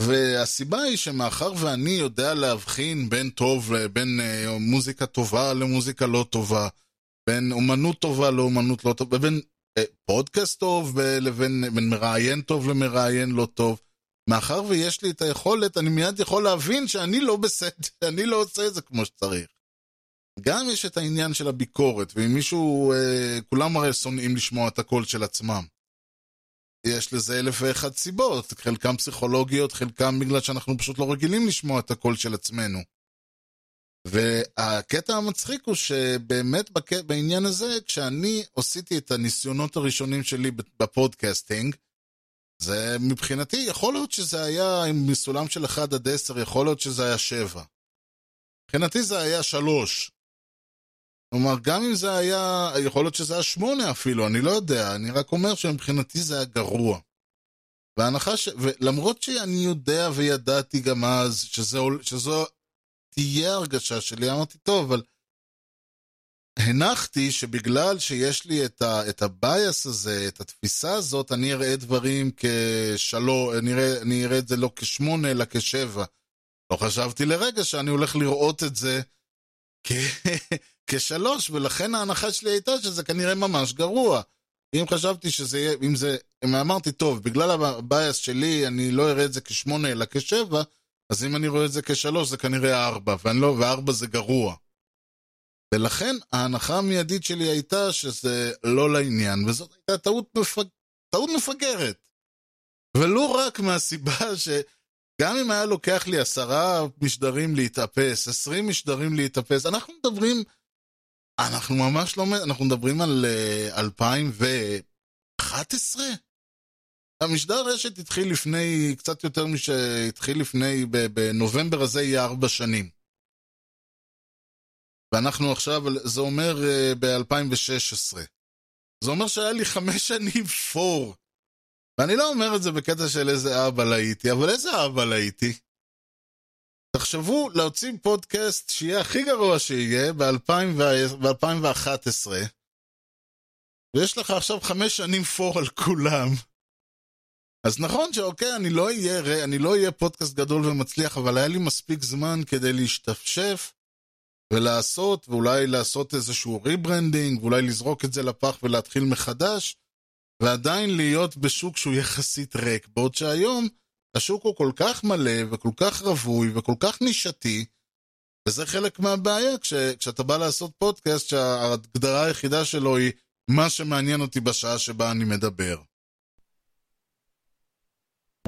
והסיבה היא שמאחר ואני יודע להבחין בין טוב, בין אה, מוזיקה טובה למוזיקה לא טובה, בין אומנות טובה לאומנות לא טובה, בין אה, פודקאסט טוב לבין בין מראיין טוב למראיין לא טוב, מאחר ויש לי את היכולת, אני מיד יכול להבין שאני לא בסדר, שאני לא עושה את זה כמו שצריך. גם יש את העניין של הביקורת, ואם מישהו, אה, כולם הרי שונאים לשמוע את הקול של עצמם. יש לזה אלף ואחת סיבות, חלקם פסיכולוגיות, חלקם בגלל שאנחנו פשוט לא רגילים לשמוע את הקול של עצמנו. והקטע המצחיק הוא שבאמת בק... בעניין הזה, כשאני עשיתי את הניסיונות הראשונים שלי ב podcasting, זה מבחינתי, יכול להיות שזה היה עם מסולם של 1 עד 10, יכול להיות שזה היה 7. מבחינתי זה היה 3. כלומר, גם אם זה היה, יכול להיות שזה היה שמונה אפילו, אני לא יודע, אני רק אומר שמבחינתי זה היה גרוע. וההנחה ש... ולמרות שאני יודע וידעתי גם אז שזו, שזו תהיה הרגשה שלי, אמרתי, טוב, אבל הנחתי שבגלל שיש לי את, ה, את הבייס הזה, את התפיסה הזאת, אני אראה דברים כשלוש, אני אראה, אני אראה את זה לא כשמונה, אלא כשבע. לא חשבתי לרגע שאני הולך לראות את זה. כשלוש, ולכן ההנחה שלי הייתה שזה כנראה ממש גרוע. אם חשבתי שזה יהיה, אם זה, אם אמרתי, טוב, בגלל הבייס שלי אני לא אראה את זה כשמונה אלא כשבע, אז אם אני רואה את זה כשלוש זה כנראה ארבע, ואני לא, וארבע זה גרוע. ולכן ההנחה המיידית שלי הייתה שזה לא לעניין, וזאת הייתה טעות, מפג... טעות מפגרת. ולו רק מהסיבה שגם אם היה לוקח לי עשרה משדרים להתאפס, עשרים משדרים להתאפס, אנחנו מדברים, אנחנו ממש לא, אנחנו מדברים על uh, 2011? המשדר רשת התחיל לפני, קצת יותר משהתחיל לפני, בנובמבר הזה יהיה ארבע שנים. ואנחנו עכשיו, זה אומר uh, ב-2016. זה אומר שהיה לי חמש שנים פור. ואני לא אומר את זה בקטע של איזה אבא הייתי, אבל איזה אבא הייתי? תחשבו להוציא פודקאסט שיהיה הכי גרוע שיהיה ב-2011, ויש לך עכשיו חמש שנים פור על כולם. אז נכון שאוקיי, אני לא אהיה, אני לא אהיה פודקאסט גדול ומצליח, אבל היה לי מספיק זמן כדי להשתפשף ולעשות, ואולי לעשות איזשהו rebranding, ואולי לזרוק את זה לפח ולהתחיל מחדש, ועדיין להיות בשוק שהוא יחסית ריק, בעוד שהיום השוק הוא כל כך מלא וכל כך רווי וכל כך נישתי, וזה חלק מהבעיה כש, כשאתה בא לעשות פודקאסט שההגדרה היחידה שלו היא מה שמעניין אותי בשעה שבה אני מדבר.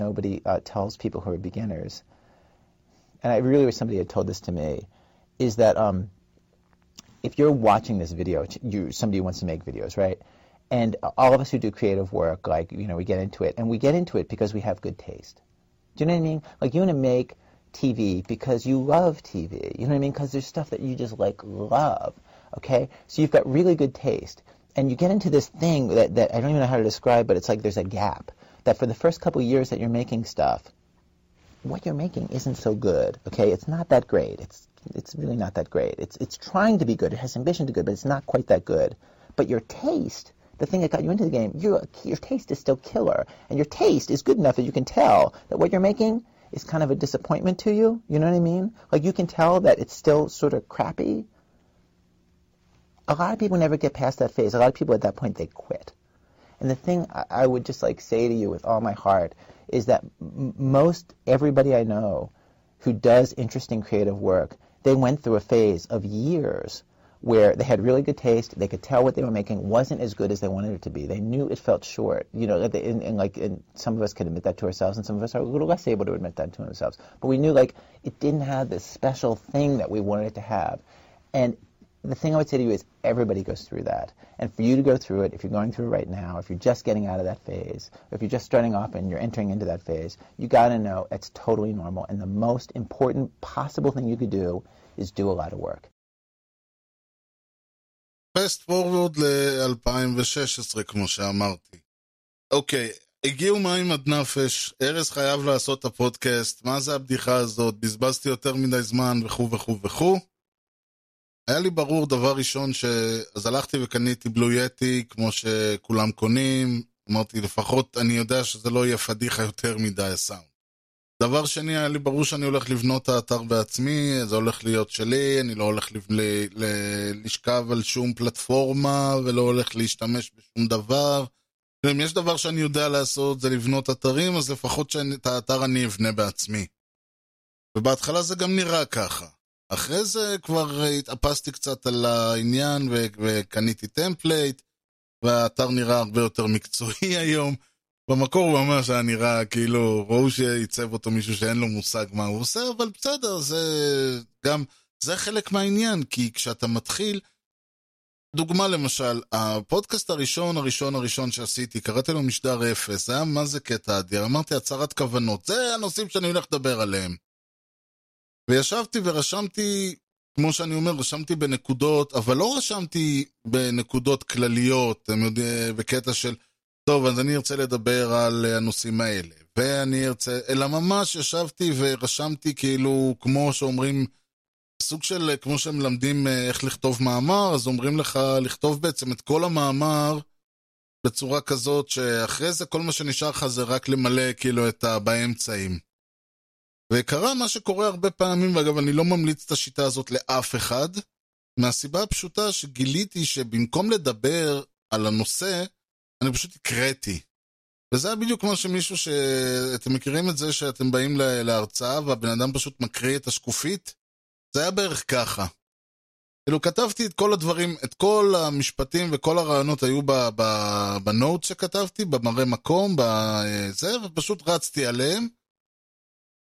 Nobody uh, tells people who are beginners, and I really wish somebody had told this to me, is that um, if you're watching this video, you somebody wants to make videos, right? And all of us who do creative work, like you know, we get into it, and we get into it because we have good taste. Do you know what I mean? Like you want to make TV because you love TV. You know what I mean? Because there's stuff that you just like love. Okay, so you've got really good taste, and you get into this thing that, that I don't even know how to describe, but it's like there's a gap that for the first couple years that you're making stuff, what you're making isn't so good. Okay, it's not that great. It's it's really not that great. It's it's trying to be good. It has ambition to be good, but it's not quite that good. But your taste, the thing that got you into the game, your your taste is still killer, and your taste is good enough that you can tell that what you're making is kind of a disappointment to you. You know what I mean? Like you can tell that it's still sort of crappy. A lot of people never get past that phase. A lot of people at that point they quit. And the thing I would just like say to you with all my heart is that m- most everybody I know who does interesting creative work, they went through a phase of years where they had really good taste. They could tell what they were making wasn't as good as they wanted it to be. They knew it felt short. You know, and, and like and some of us can admit that to ourselves, and some of us are a little less able to admit that to ourselves. But we knew like it didn't have this special thing that we wanted it to have. And the thing I would say to you is everybody goes through that. And for you to go through it, if you're going through it right now, if you're just getting out of that phase, if you're just starting off and you're entering into that phase, you got to know it's totally normal. And the most important possible thing you could do is do a lot of work. פסט פורוורד ל-2016, כמו שאמרתי. אוקיי, הגיעו מים עד נפש, ארז חייב לעשות את הפודקאסט, מה זה הבדיחה הזאת, בזבזתי יותר מדי זמן וכו' וכו' וכו'. היה לי ברור דבר ראשון ש... אז הלכתי וקניתי בלו יטי כמו שכולם קונים, אמרתי לפחות אני יודע שזה לא יהיה פדיחה יותר מדי הסאונד. דבר שני, היה לי ברור שאני הולך לבנות את האתר בעצמי, זה הולך להיות שלי, אני לא הולך ל... ל... ל... לשכב על שום פלטפורמה ולא הולך להשתמש בשום דבר. אם יש דבר שאני יודע לעשות זה לבנות אתרים, אז לפחות שאת האתר אני אבנה בעצמי. ובהתחלה זה גם נראה ככה. אחרי זה כבר התאפסתי קצת על העניין ו- וקניתי template, והאתר נראה הרבה יותר מקצועי היום. במקור הוא ממש היה נראה כאילו, ראו שעיצב אותו מישהו שאין לו מושג מה הוא עושה, אבל בסדר, זה גם, זה חלק מהעניין, כי כשאתה מתחיל, דוגמה למשל, הפודקאסט הראשון, הראשון, הראשון שעשיתי, קראתי לו משדר אפס, זה היה מה זה קטע אדיר, אמרתי הצהרת כוונות, זה הנושאים שאני הולך לדבר עליהם. וישבתי ורשמתי, כמו שאני אומר, רשמתי בנקודות, אבל לא רשמתי בנקודות כלליות, אתם יודעים, בקטע של, טוב, אז אני ארצה לדבר על הנושאים האלה, ואני ארצה, אלא ממש ישבתי ורשמתי כאילו, כמו שאומרים, סוג של, כמו שהם מלמדים אה, איך לכתוב מאמר, אז אומרים לך לכתוב בעצם את כל המאמר בצורה כזאת שאחרי זה כל מה שנשאר לך זה רק למלא כאילו את ה... באמצעים. וקרה מה שקורה הרבה פעמים, ואגב, אני לא ממליץ את השיטה הזאת לאף אחד, מהסיבה הפשוטה שגיליתי שבמקום לדבר על הנושא, אני פשוט הקראתי. וזה היה בדיוק כמו שמישהו ש... אתם מכירים את זה שאתם באים לה- להרצאה והבן אדם פשוט מקריא את השקופית? זה היה בערך ככה. כאילו כתבתי את כל הדברים, את כל המשפטים וכל הרעיונות היו בנוט שכתבתי, במראה מקום, בזה, ופשוט רצתי עליהם,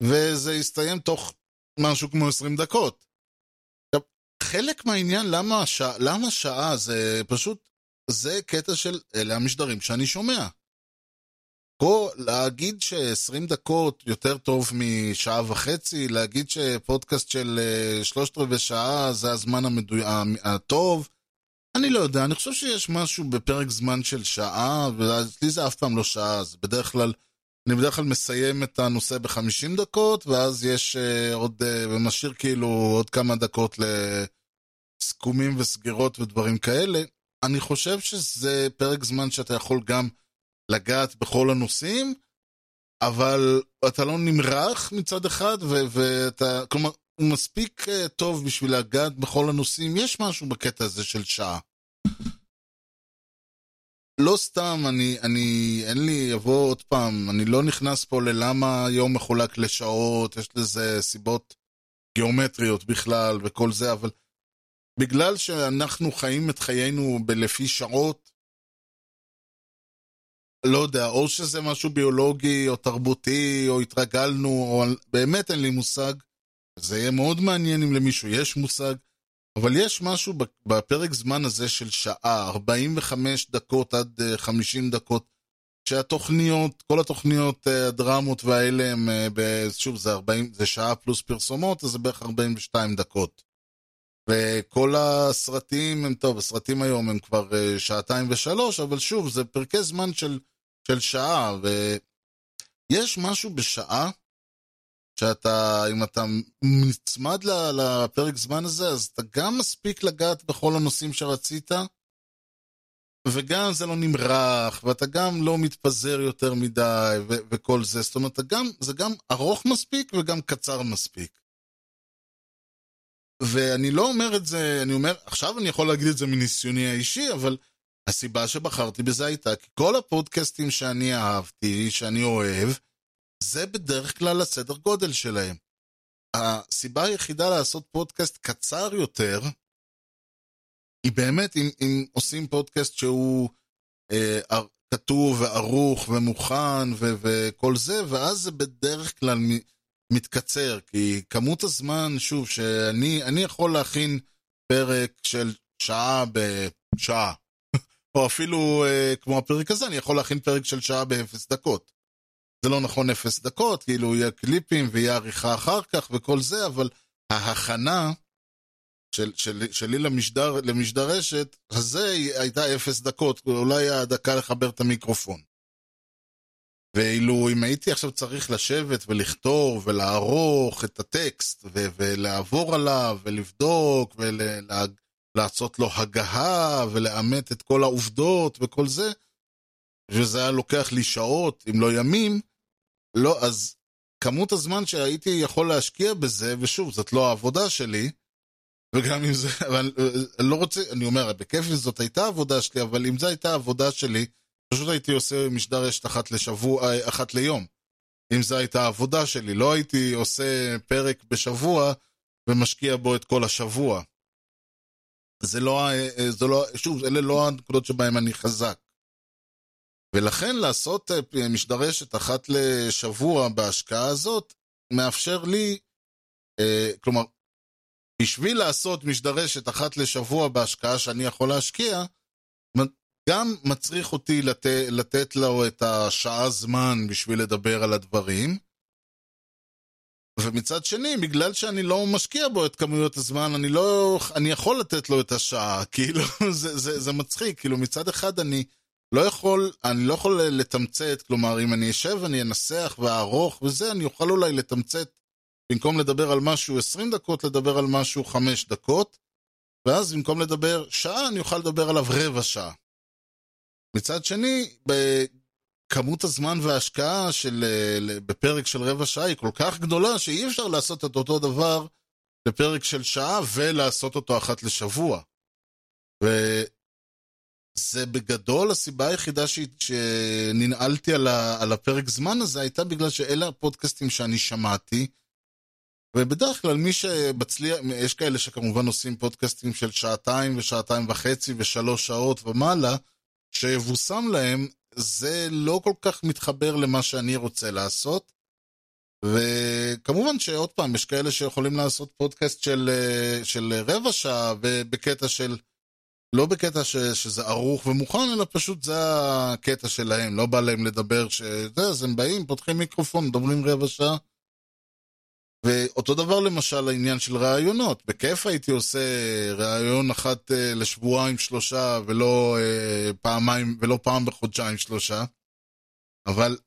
וזה הסתיים תוך משהו כמו 20 דקות. עכשיו, חלק מהעניין, למה, הש... למה שעה, זה פשוט, זה קטע של אלה המשדרים שאני שומע. פה להגיד ש-20 דקות יותר טוב משעה וחצי, להגיד שפודקאסט של אה, שלושת רבעי שעה זה הזמן המדוי... הטוב, אני לא יודע, אני חושב שיש משהו בפרק זמן של שעה, ואצלי זה אף פעם לא שעה, זה בדרך כלל, אני בדרך כלל מסיים את הנושא ב-50 דקות, ואז יש uh, עוד, uh, ומשאיר כאילו עוד כמה דקות לסכומים וסגירות ודברים כאלה. אני חושב שזה פרק זמן שאתה יכול גם לגעת בכל הנושאים, אבל אתה לא נמרח מצד אחד, ו- ואתה, כלומר, הוא מספיק uh, טוב בשביל לגעת בכל הנושאים, יש משהו בקטע הזה של שעה. לא סתם, אני, אני, אין לי, אבוא עוד פעם, אני לא נכנס פה ללמה יום מחולק לשעות, יש לזה סיבות גיאומטריות בכלל וכל זה, אבל בגלל שאנחנו חיים את חיינו ב- לפי שעות, לא יודע, או שזה משהו ביולוגי, או תרבותי, או התרגלנו, או באמת אין לי מושג. זה יהיה מאוד מעניין אם למישהו יש מושג, אבל יש משהו בפרק זמן הזה של שעה, 45 דקות עד 50 דקות, שהתוכניות, כל התוכניות, הדרמות והאלה הם, שוב, זה, 40, זה שעה פלוס פרסומות, אז זה בערך 42 דקות. וכל הסרטים הם, טוב, הסרטים היום הם כבר שעתיים ושלוש, אבל שוב, זה פרקי זמן של, של שעה, ויש משהו בשעה, שאתה, אם אתה נצמד לפרק זמן הזה, אז אתה גם מספיק לגעת בכל הנושאים שרצית, וגם זה לא נמרח, ואתה גם לא מתפזר יותר מדי, וכל זה. זאת אומרת, גם, זה גם ארוך מספיק וגם קצר מספיק. ואני לא אומר את זה, אני אומר, עכשיו אני יכול להגיד את זה מניסיוני האישי, אבל הסיבה שבחרתי בזה הייתה כי כל הפודקאסטים שאני אהבתי, שאני אוהב, זה בדרך כלל הסדר גודל שלהם. הסיבה היחידה לעשות פודקאסט קצר יותר, היא באמת אם, אם עושים פודקאסט שהוא אה, כתוב וערוך ומוכן ו- וכל זה, ואז זה בדרך כלל מתקצר, כי כמות הזמן, שוב, שאני אני יכול להכין פרק של שעה בשעה, או אפילו אה, כמו הפרק הזה, אני יכול להכין פרק של שעה באפס דקות. זה לא נכון אפס דקות, כאילו יהיה קליפים ויהיה עריכה אחר כך וכל זה, אבל ההכנה של, של, שלי למשדר, למשדר רשת, הזה הייתה אפס דקות, אולי היה דקה לחבר את המיקרופון. ואילו אם הייתי עכשיו צריך לשבת ולכתוב ולערוך את הטקסט ו- ולעבור עליו ולבדוק ולעשות לו הגהה ולאמת את כל העובדות וכל זה, וזה היה לוקח לי שעות, אם לא ימים, לא, אז כמות הזמן שהייתי יכול להשקיע בזה, ושוב, זאת לא העבודה שלי, וגם אם זה, אבל אני לא רוצה, אני אומר, בכיף זאת הייתה העבודה שלי, אבל אם זו הייתה העבודה שלי, פשוט הייתי עושה משדר רשת אחת לשבוע, אחת ליום. אם זו הייתה העבודה שלי, לא הייתי עושה פרק בשבוע ומשקיע בו את כל השבוע. זה לא, זה לא, שוב, אלה לא הנקודות שבהן אני חזק. ולכן לעשות משדרשת אחת לשבוע בהשקעה הזאת, מאפשר לי, אה, כלומר, בשביל לעשות משדרשת אחת לשבוע בהשקעה שאני יכול להשקיע, גם מצריך אותי לת, לתת לו את השעה זמן בשביל לדבר על הדברים, ומצד שני, בגלל שאני לא משקיע בו את כמויות הזמן, אני לא, אני יכול לתת לו את השעה, כאילו, זה, זה, זה מצחיק, כאילו מצד אחד אני לא יכול, אני לא יכול לתמצת, כלומר, אם אני אשב ואני אנסח ואערוך וזה, אני אוכל אולי לתמצת במקום לדבר על משהו 20 דקות, לדבר על משהו 5 דקות, ואז במקום לדבר שעה, אני אוכל לדבר עליו רבע שעה. מצד שני, בכמות הזמן וההשקעה של, בפרק של רבע שעה היא כל כך גדולה, שאי אפשר לעשות את אותו דבר בפרק של שעה ולעשות אותו אחת לשבוע. וזה בגדול הסיבה היחידה ש... שננעלתי על, ה... על הפרק זמן הזה הייתה בגלל שאלה הפודקאסטים שאני שמעתי. ובדרך כלל מי שמצליח, יש כאלה שכמובן עושים פודקאסטים של שעתיים ושעתיים וחצי ושלוש שעות ומעלה, שיבושם להם, זה לא כל כך מתחבר למה שאני רוצה לעשות. וכמובן שעוד פעם, יש כאלה שיכולים לעשות פודקאסט של, של רבע שעה בקטע של, לא בקטע ש, שזה ערוך ומוכן, אלא פשוט זה הקטע שלהם, לא בא להם לדבר שזה, אז הם באים, פותחים מיקרופון, מדברים רבע שעה. ואותו דבר למשל העניין של ראיונות, בכיף הייתי עושה ראיון אחת אה, לשבועיים שלושה ולא אה, פעמיים, ולא פעם בחודשיים שלושה, אבל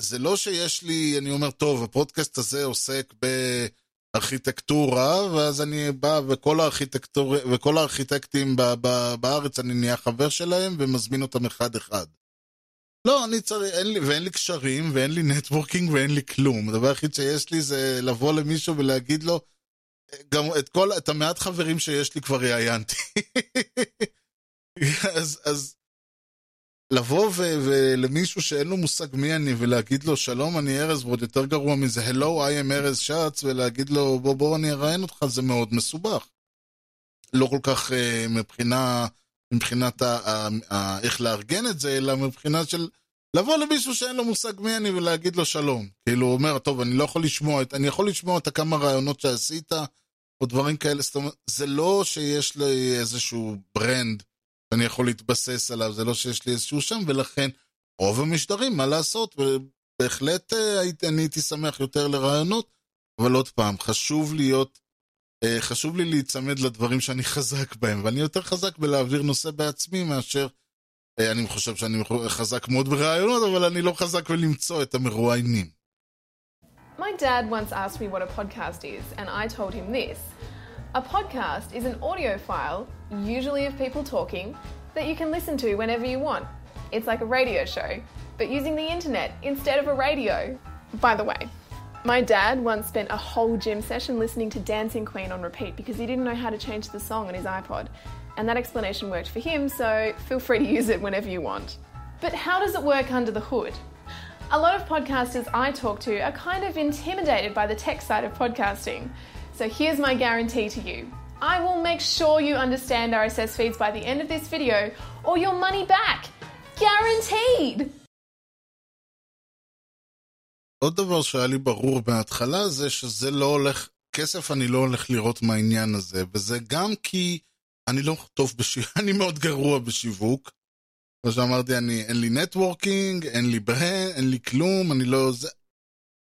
זה לא שיש לי, אני אומר, טוב, הפודקאסט הזה עוסק בארכיטקטורה, ואז אני בא וכל, הארכיטקטור... וכל הארכיטקטים ב... ב... בארץ אני נהיה חבר שלהם ומזמין אותם אחד-אחד. לא, אני צריך, אין לי, ואין לי קשרים, ואין לי נטוורקינג, ואין לי כלום. הדבר היחיד שיש לי זה לבוא למישהו ולהגיד לו, גם את כל, את המעט חברים שיש לי כבר ראיינתי. אז, אז לבוא ו- ולמישהו שאין לו מושג מי אני ולהגיד לו שלום אני ארז ועוד יותר גרוע מזה hello I am ארז שץ ולהגיד לו בוא בוא אני אראיין אותך זה מאוד מסובך. לא כל כך uh, מבחינה מבחינת ה- ה- ה- איך לארגן את זה אלא מבחינה של לבוא למישהו שאין לו מושג מי אני ולהגיד לו שלום. כאילו הוא אומר טוב אני לא יכול לשמוע אני יכול לשמוע את הכמה רעיונות שעשית או דברים כאלה זאת אומרת זה לא שיש לי איזשהו ברנד. אני יכול להתבסס עליו, זה לא שיש לי איזשהו שם, ולכן רוב המשדרים, מה לעשות, ובהחלט אה, אני הייתי שמח יותר לרעיונות, אבל עוד פעם, חשוב להיות, חשוב לי להיצמד לדברים שאני חזק בהם, ואני יותר חזק בלהעביר נושא בעצמי מאשר, אה, אני חושב שאני חזק מאוד ברעיונות, אבל אני לא חזק בלמצוא את המרואיינים. My dad once asked me what a podcast is, and I told him this. A podcast is an audio file, usually of people talking, that you can listen to whenever you want. It's like a radio show, but using the internet instead of a radio. By the way, my dad once spent a whole gym session listening to Dancing Queen on repeat because he didn't know how to change the song on his iPod. And that explanation worked for him, so feel free to use it whenever you want. But how does it work under the hood? A lot of podcasters I talk to are kind of intimidated by the tech side of podcasting. So here's my guarantee to you. I will make sure you understand RSS feeds by the end of this video or your money back. Guaranteed! עוד דבר שהיה לי ברור מההתחלה זה שזה לא הולך, כסף אני לא הולך לראות מהעניין הזה, וזה גם כי אני לא טוב בשיווק, אני מאוד גרוע בשיווק. כמו שאמרתי, אני, אין לי נטוורקינג, אין לי ברן, אין לי כלום, אני לא... זה...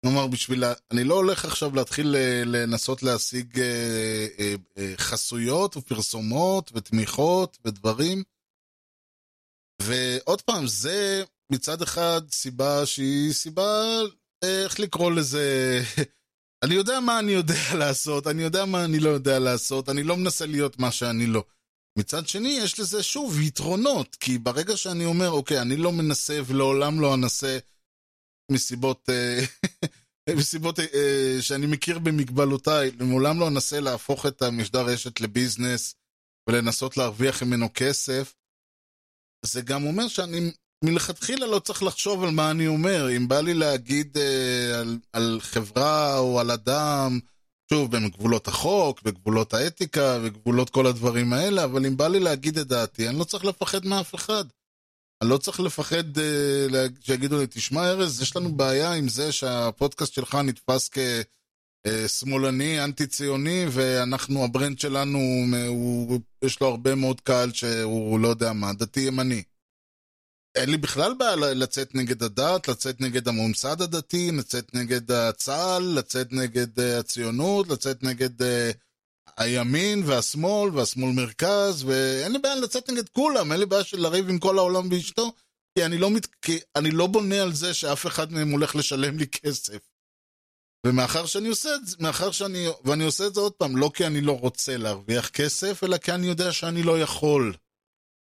כלומר, בשביל... אני לא הולך עכשיו להתחיל לנסות להשיג אה, אה, אה, חסויות ופרסומות ותמיכות ודברים. ועוד פעם, זה מצד אחד סיבה שהיא סיבה, איך לקרוא לזה, אני יודע מה אני יודע לעשות, אני יודע מה אני לא יודע לעשות, אני לא מנסה להיות מה שאני לא. מצד שני, יש לזה שוב יתרונות, כי ברגע שאני אומר, אוקיי, אני לא מנסה ולעולם לא אנסה מסיבות, מסיבות שאני מכיר במגבלותיי, לעולם לא אנסה להפוך את המשדר רשת לביזנס ולנסות להרוויח ממנו כסף. זה גם אומר שאני מלכתחילה לא צריך לחשוב על מה אני אומר. אם בא לי להגיד אה, על, על חברה או על אדם, שוב, בגבולות החוק, בגבולות האתיקה, בגבולות כל הדברים האלה, אבל אם בא לי להגיד את דעתי, אני לא צריך לפחד מאף אחד. אני לא צריך לפחד אה, שיגידו לי, תשמע ארז, יש לנו בעיה עם זה שהפודקאסט שלך נתפס כשמאלני, אנטי ציוני, ואנחנו, ה brand שלנו, הוא, יש לו הרבה מאוד קהל שהוא לא יודע מה, דתי ימני. אין לי בכלל בעיה לצאת נגד הדת, לצאת נגד הממסד הדתי, לצאת נגד צה"ל, לצאת נגד הציונות, לצאת נגד הימין והשמאל והשמאל מרכז, ואין לי בעיה לצאת נגד כולם, אין לי בעיה של לריב עם כל העולם ואשתו, כי אני לא, מת... כי אני לא בונה על זה שאף אחד מהם הולך לשלם לי כסף. ומאחר שאני עושה את זה, מאחר שאני, ואני עושה את זה עוד פעם, לא כי אני לא רוצה להרוויח כסף, אלא כי אני יודע שאני לא יכול.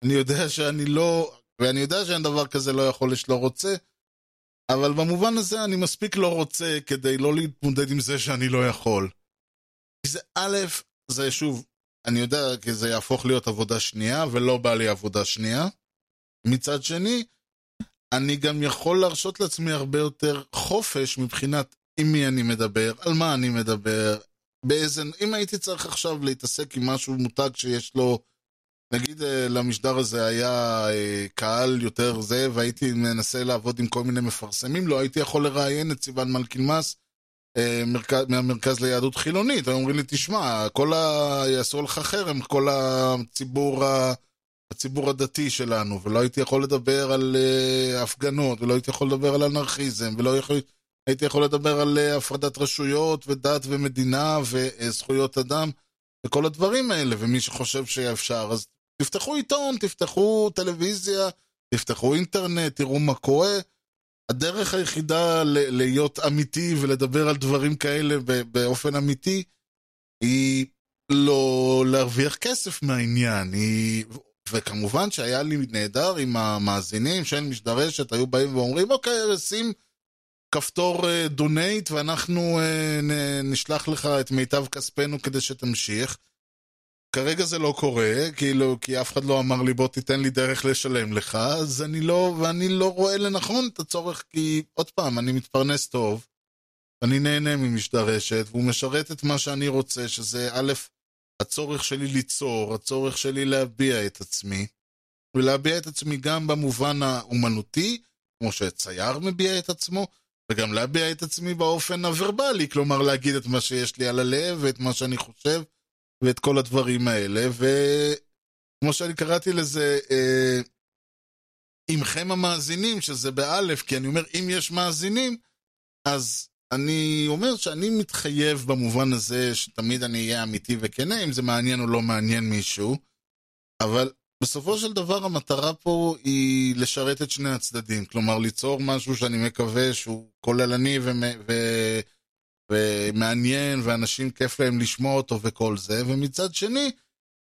אני יודע שאני לא, ואני יודע שאין דבר כזה לא יכול שלא רוצה, אבל במובן הזה אני מספיק לא רוצה כדי לא להתמודד עם זה שאני לא יכול. כי זה א', זה שוב, אני יודע כי זה יהפוך להיות עבודה שנייה, ולא בא לי עבודה שנייה. מצד שני, אני גם יכול להרשות לעצמי הרבה יותר חופש מבחינת עם מי אני מדבר, על מה אני מדבר, באיזה... אם הייתי צריך עכשיו להתעסק עם משהו מותג שיש לו, נגיד אה, למשדר הזה היה אה, קהל יותר זה, והייתי מנסה לעבוד עם כל מיני מפרסמים, לא הייתי יכול לראיין את סיוון מלקילמס אה, מרכז, מהמרכז ליהדות חילונית, היו אומרים לי, תשמע, כל ה... יעשו לך חרם, כל הציבור, ה... הציבור הדתי שלנו, ולא הייתי יכול לדבר על הפגנות, ולא הייתי יכול לדבר על אנרכיזם, ולא יכול... הייתי יכול לדבר על הפרדת רשויות, ודת ומדינה, וזכויות אדם, וכל הדברים האלה, ומי שחושב שאפשר, אז תפתחו עיתון, תפתחו טלוויזיה, תפתחו אינטרנט, תראו מה קורה. הדרך היחידה ל- להיות אמיתי ולדבר על דברים כאלה באופן אמיתי היא לא להרוויח כסף מהעניין. היא... וכמובן שהיה לי נהדר עם המאזינים של משדרשת, היו באים ואומרים, אוקיי, שים כפתור דונייט ואנחנו נשלח לך את מיטב כספנו כדי שתמשיך. כרגע זה לא קורה, כאילו, כי אף אחד לא אמר לי בוא תיתן לי דרך לשלם לך, אז אני לא, ואני לא רואה לנכון את הצורך, כי עוד פעם, אני מתפרנס טוב, אני נהנה ממשדרשת, והוא משרת את מה שאני רוצה, שזה א', הצורך שלי ליצור, הצורך שלי להביע את עצמי, ולהביע את עצמי גם במובן האומנותי, כמו שצייר מביע את עצמו, וגם להביע את עצמי באופן הוורבלי, כלומר להגיד את מה שיש לי על הלב ואת מה שאני חושב. ואת כל הדברים האלה, וכמו שאני קראתי לזה, אה, עמכם המאזינים, שזה באלף, כי אני אומר, אם יש מאזינים, אז אני אומר שאני מתחייב במובן הזה שתמיד אני אהיה אמיתי וכנה, אם זה מעניין או לא מעניין מישהו, אבל בסופו של דבר המטרה פה היא לשרת את שני הצדדים, כלומר ליצור משהו שאני מקווה שהוא כוללני ו... ו... ומעניין, ואנשים כיף להם לשמוע אותו וכל זה, ומצד שני,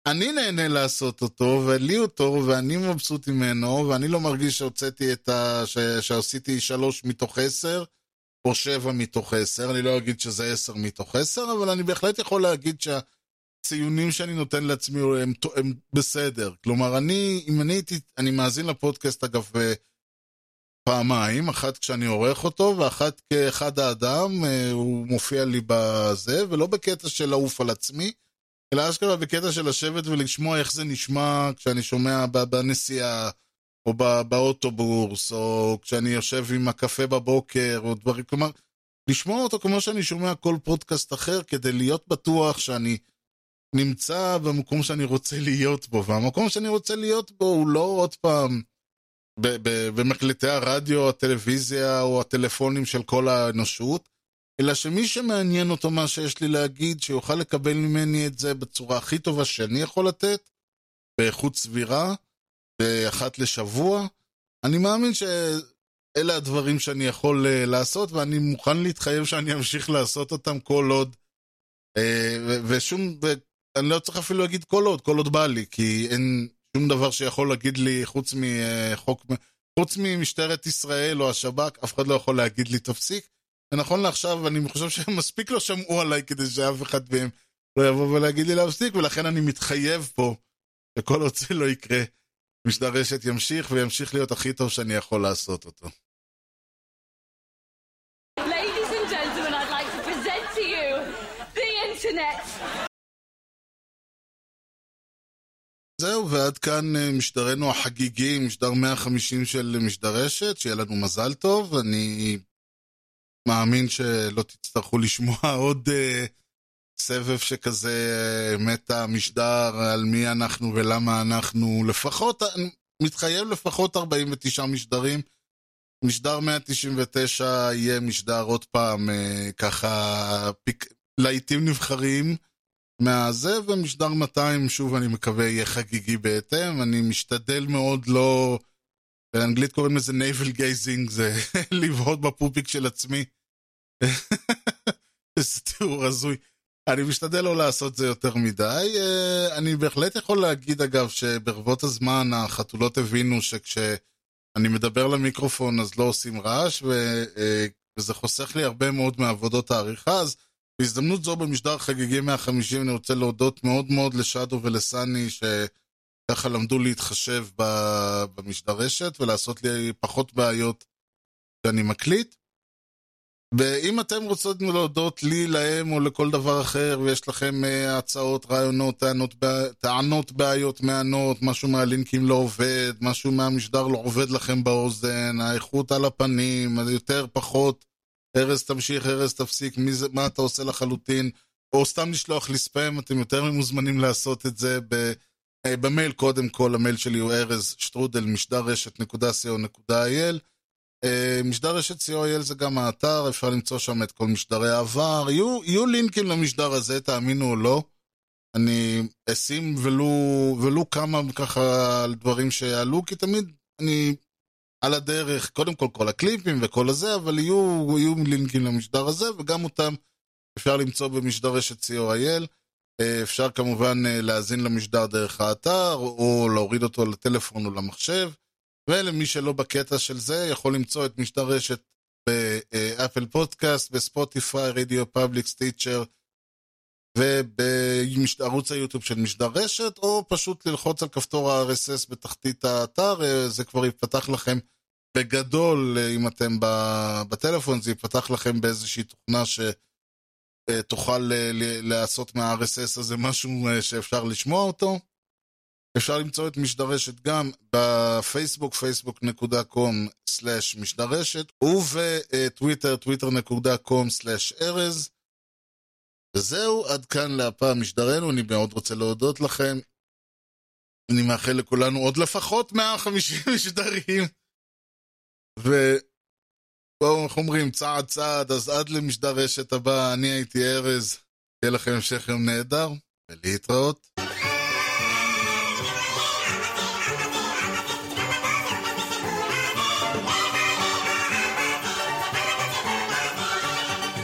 אני נהנה לעשות אותו, ולי אותו, ואני מבסוט ממנו, ואני לא מרגיש שהוצאתי את ה... ש... שעשיתי שלוש מתוך עשר, או שבע מתוך עשר, אני לא אגיד שזה עשר מתוך עשר, אבל אני בהחלט יכול להגיד שהציונים שאני נותן לעצמי הם, הם בסדר. כלומר, אני, אם אני הייתי, אני מאזין לפודקאסט אגב, פעמיים, אחת כשאני עורך אותו, ואחת כאחד האדם, הוא מופיע לי בזה, ולא בקטע של לעוף על עצמי, אלא אשכרה בקטע של לשבת ולשמוע איך זה נשמע כשאני שומע בנסיעה, או באוטובוס, או כשאני יושב עם הקפה בבוקר, או דברים, כלומר, לשמוע אותו כמו שאני שומע כל פודקאסט אחר, כדי להיות בטוח שאני נמצא במקום שאני רוצה להיות בו, והמקום שאני רוצה להיות בו הוא לא עוד פעם... במקלטי הרדיו, הטלוויזיה או הטלפונים של כל האנושות, אלא שמי שמעניין אותו מה שיש לי להגיד, שיוכל לקבל ממני את זה בצורה הכי טובה שאני יכול לתת, באיכות סבירה, באחת לשבוע. אני מאמין שאלה הדברים שאני יכול uh, לעשות, ואני מוכן להתחייב שאני אמשיך לעשות אותם כל עוד. Uh, ושום, ואני לא צריך אפילו להגיד כל עוד, כל עוד בא לי, כי אין, שום דבר שיכול להגיד לי, חוץ מחוק, חוץ ממשטרת ישראל או השב"כ, אף אחד לא יכול להגיד לי תפסיק. ונכון לעכשיו, אני חושב שהם מספיק לא שמעו עליי כדי שאף אחד מהם לא יבוא ולהגיד לי להפסיק, ולכן אני מתחייב פה שכל עוד זה לא יקרה, משדר רשת ימשיך וימשיך להיות הכי טוב שאני יכול לעשות אותו. Ladies and gentlemen, I'd like to present to you the internet. זהו, ועד כאן משדרנו החגיגי, משדר 150 של משדרשת, שיהיה לנו מזל טוב. אני מאמין שלא תצטרכו לשמוע עוד uh, סבב שכזה uh, מתה משדר על מי אנחנו ולמה אנחנו, לפחות, מתחייב לפחות 49 משדרים. משדר 199 יהיה משדר עוד פעם uh, ככה פיק... להיטים נבחרים. מהזה, ומשדר 200, שוב, אני מקווה, יהיה חגיגי בהתאם. אני משתדל מאוד לא... באנגלית קוראים לזה navel gazing, זה לבהות בפופיק של עצמי. איזה תיאור הזוי. אני משתדל לא לעשות זה יותר מדי. אה, אני בהחלט יכול להגיד, אגב, שברבות הזמן החתולות הבינו שכשאני מדבר למיקרופון אז לא עושים רעש, ו... אה, וזה חוסך לי הרבה מאוד מעבודות העריכה, אז בהזדמנות זו במשדר חגיגי 150 אני רוצה להודות מאוד מאוד לשאדו ולסני, שככה למדו להתחשב במשדרשת ולעשות לי פחות בעיות שאני מקליט. ואם אתם רוצות להודות לי, להם או לכל דבר אחר, ויש לכם uh, הצעות, רעיונות, טענות, טענות, בעיות, מענות, משהו מהלינקים לא עובד, משהו מהמשדר לא עובד לכם באוזן, האיכות על הפנים, יותר, פחות, ארז תמשיך, ארז תפסיק, מי זה, מה אתה עושה לחלוטין, או סתם לשלוח לי ספאם, אתם יותר ממוזמנים לעשות את זה ב, uh, במייל קודם כל, המייל שלי הוא ארז שטרודל משדר רשת.co.il אה, משדר רשת co.il זה גם האתר, אפשר למצוא שם את כל משדרי העבר. יהיו, יהיו לינקים למשדר הזה, תאמינו או לא. אני אשים ולו, ולו כמה ככה על דברים שיעלו, כי תמיד אני על הדרך, קודם כל כל הקליפים וכל הזה, אבל יהיו, יהיו לינקים למשדר הזה, וגם אותם אפשר למצוא במשדר רשת co.il. אה, אפשר כמובן אה, להאזין למשדר דרך האתר, או להוריד אותו לטלפון או למחשב. ולמי שלא בקטע של זה, יכול למצוא את משדר רשת ב Apple Podcast, בספוטיפיי, Radio Public, Stitcher, ובערוץ היוטיוב של משדר רשת, או פשוט ללחוץ על כפתור ה-RSS בתחתית האתר, אה, זה כבר יפתח לכם בגדול, אה, אם אתם בטלפון, זה יפתח לכם באיזושהי תוכנה שתוכל אה, לעשות מה-RSS הזה משהו שאפשר לשמוע אותו. אפשר למצוא את משדרשת גם בפייסבוק, facebook.com/משדרשת, ובטוויטר, twitter.com/ארז. וזהו, עד כאן להפעם משדרנו, אני מאוד רוצה להודות לכם. אני מאחל לכולנו עוד לפחות 150 משדרים. ובואו, איך אומרים, צעד צעד, אז עד למשדר רשת הבא, אני הייתי ארז, שיהיה לכם המשך יום נהדר, ולהתראות.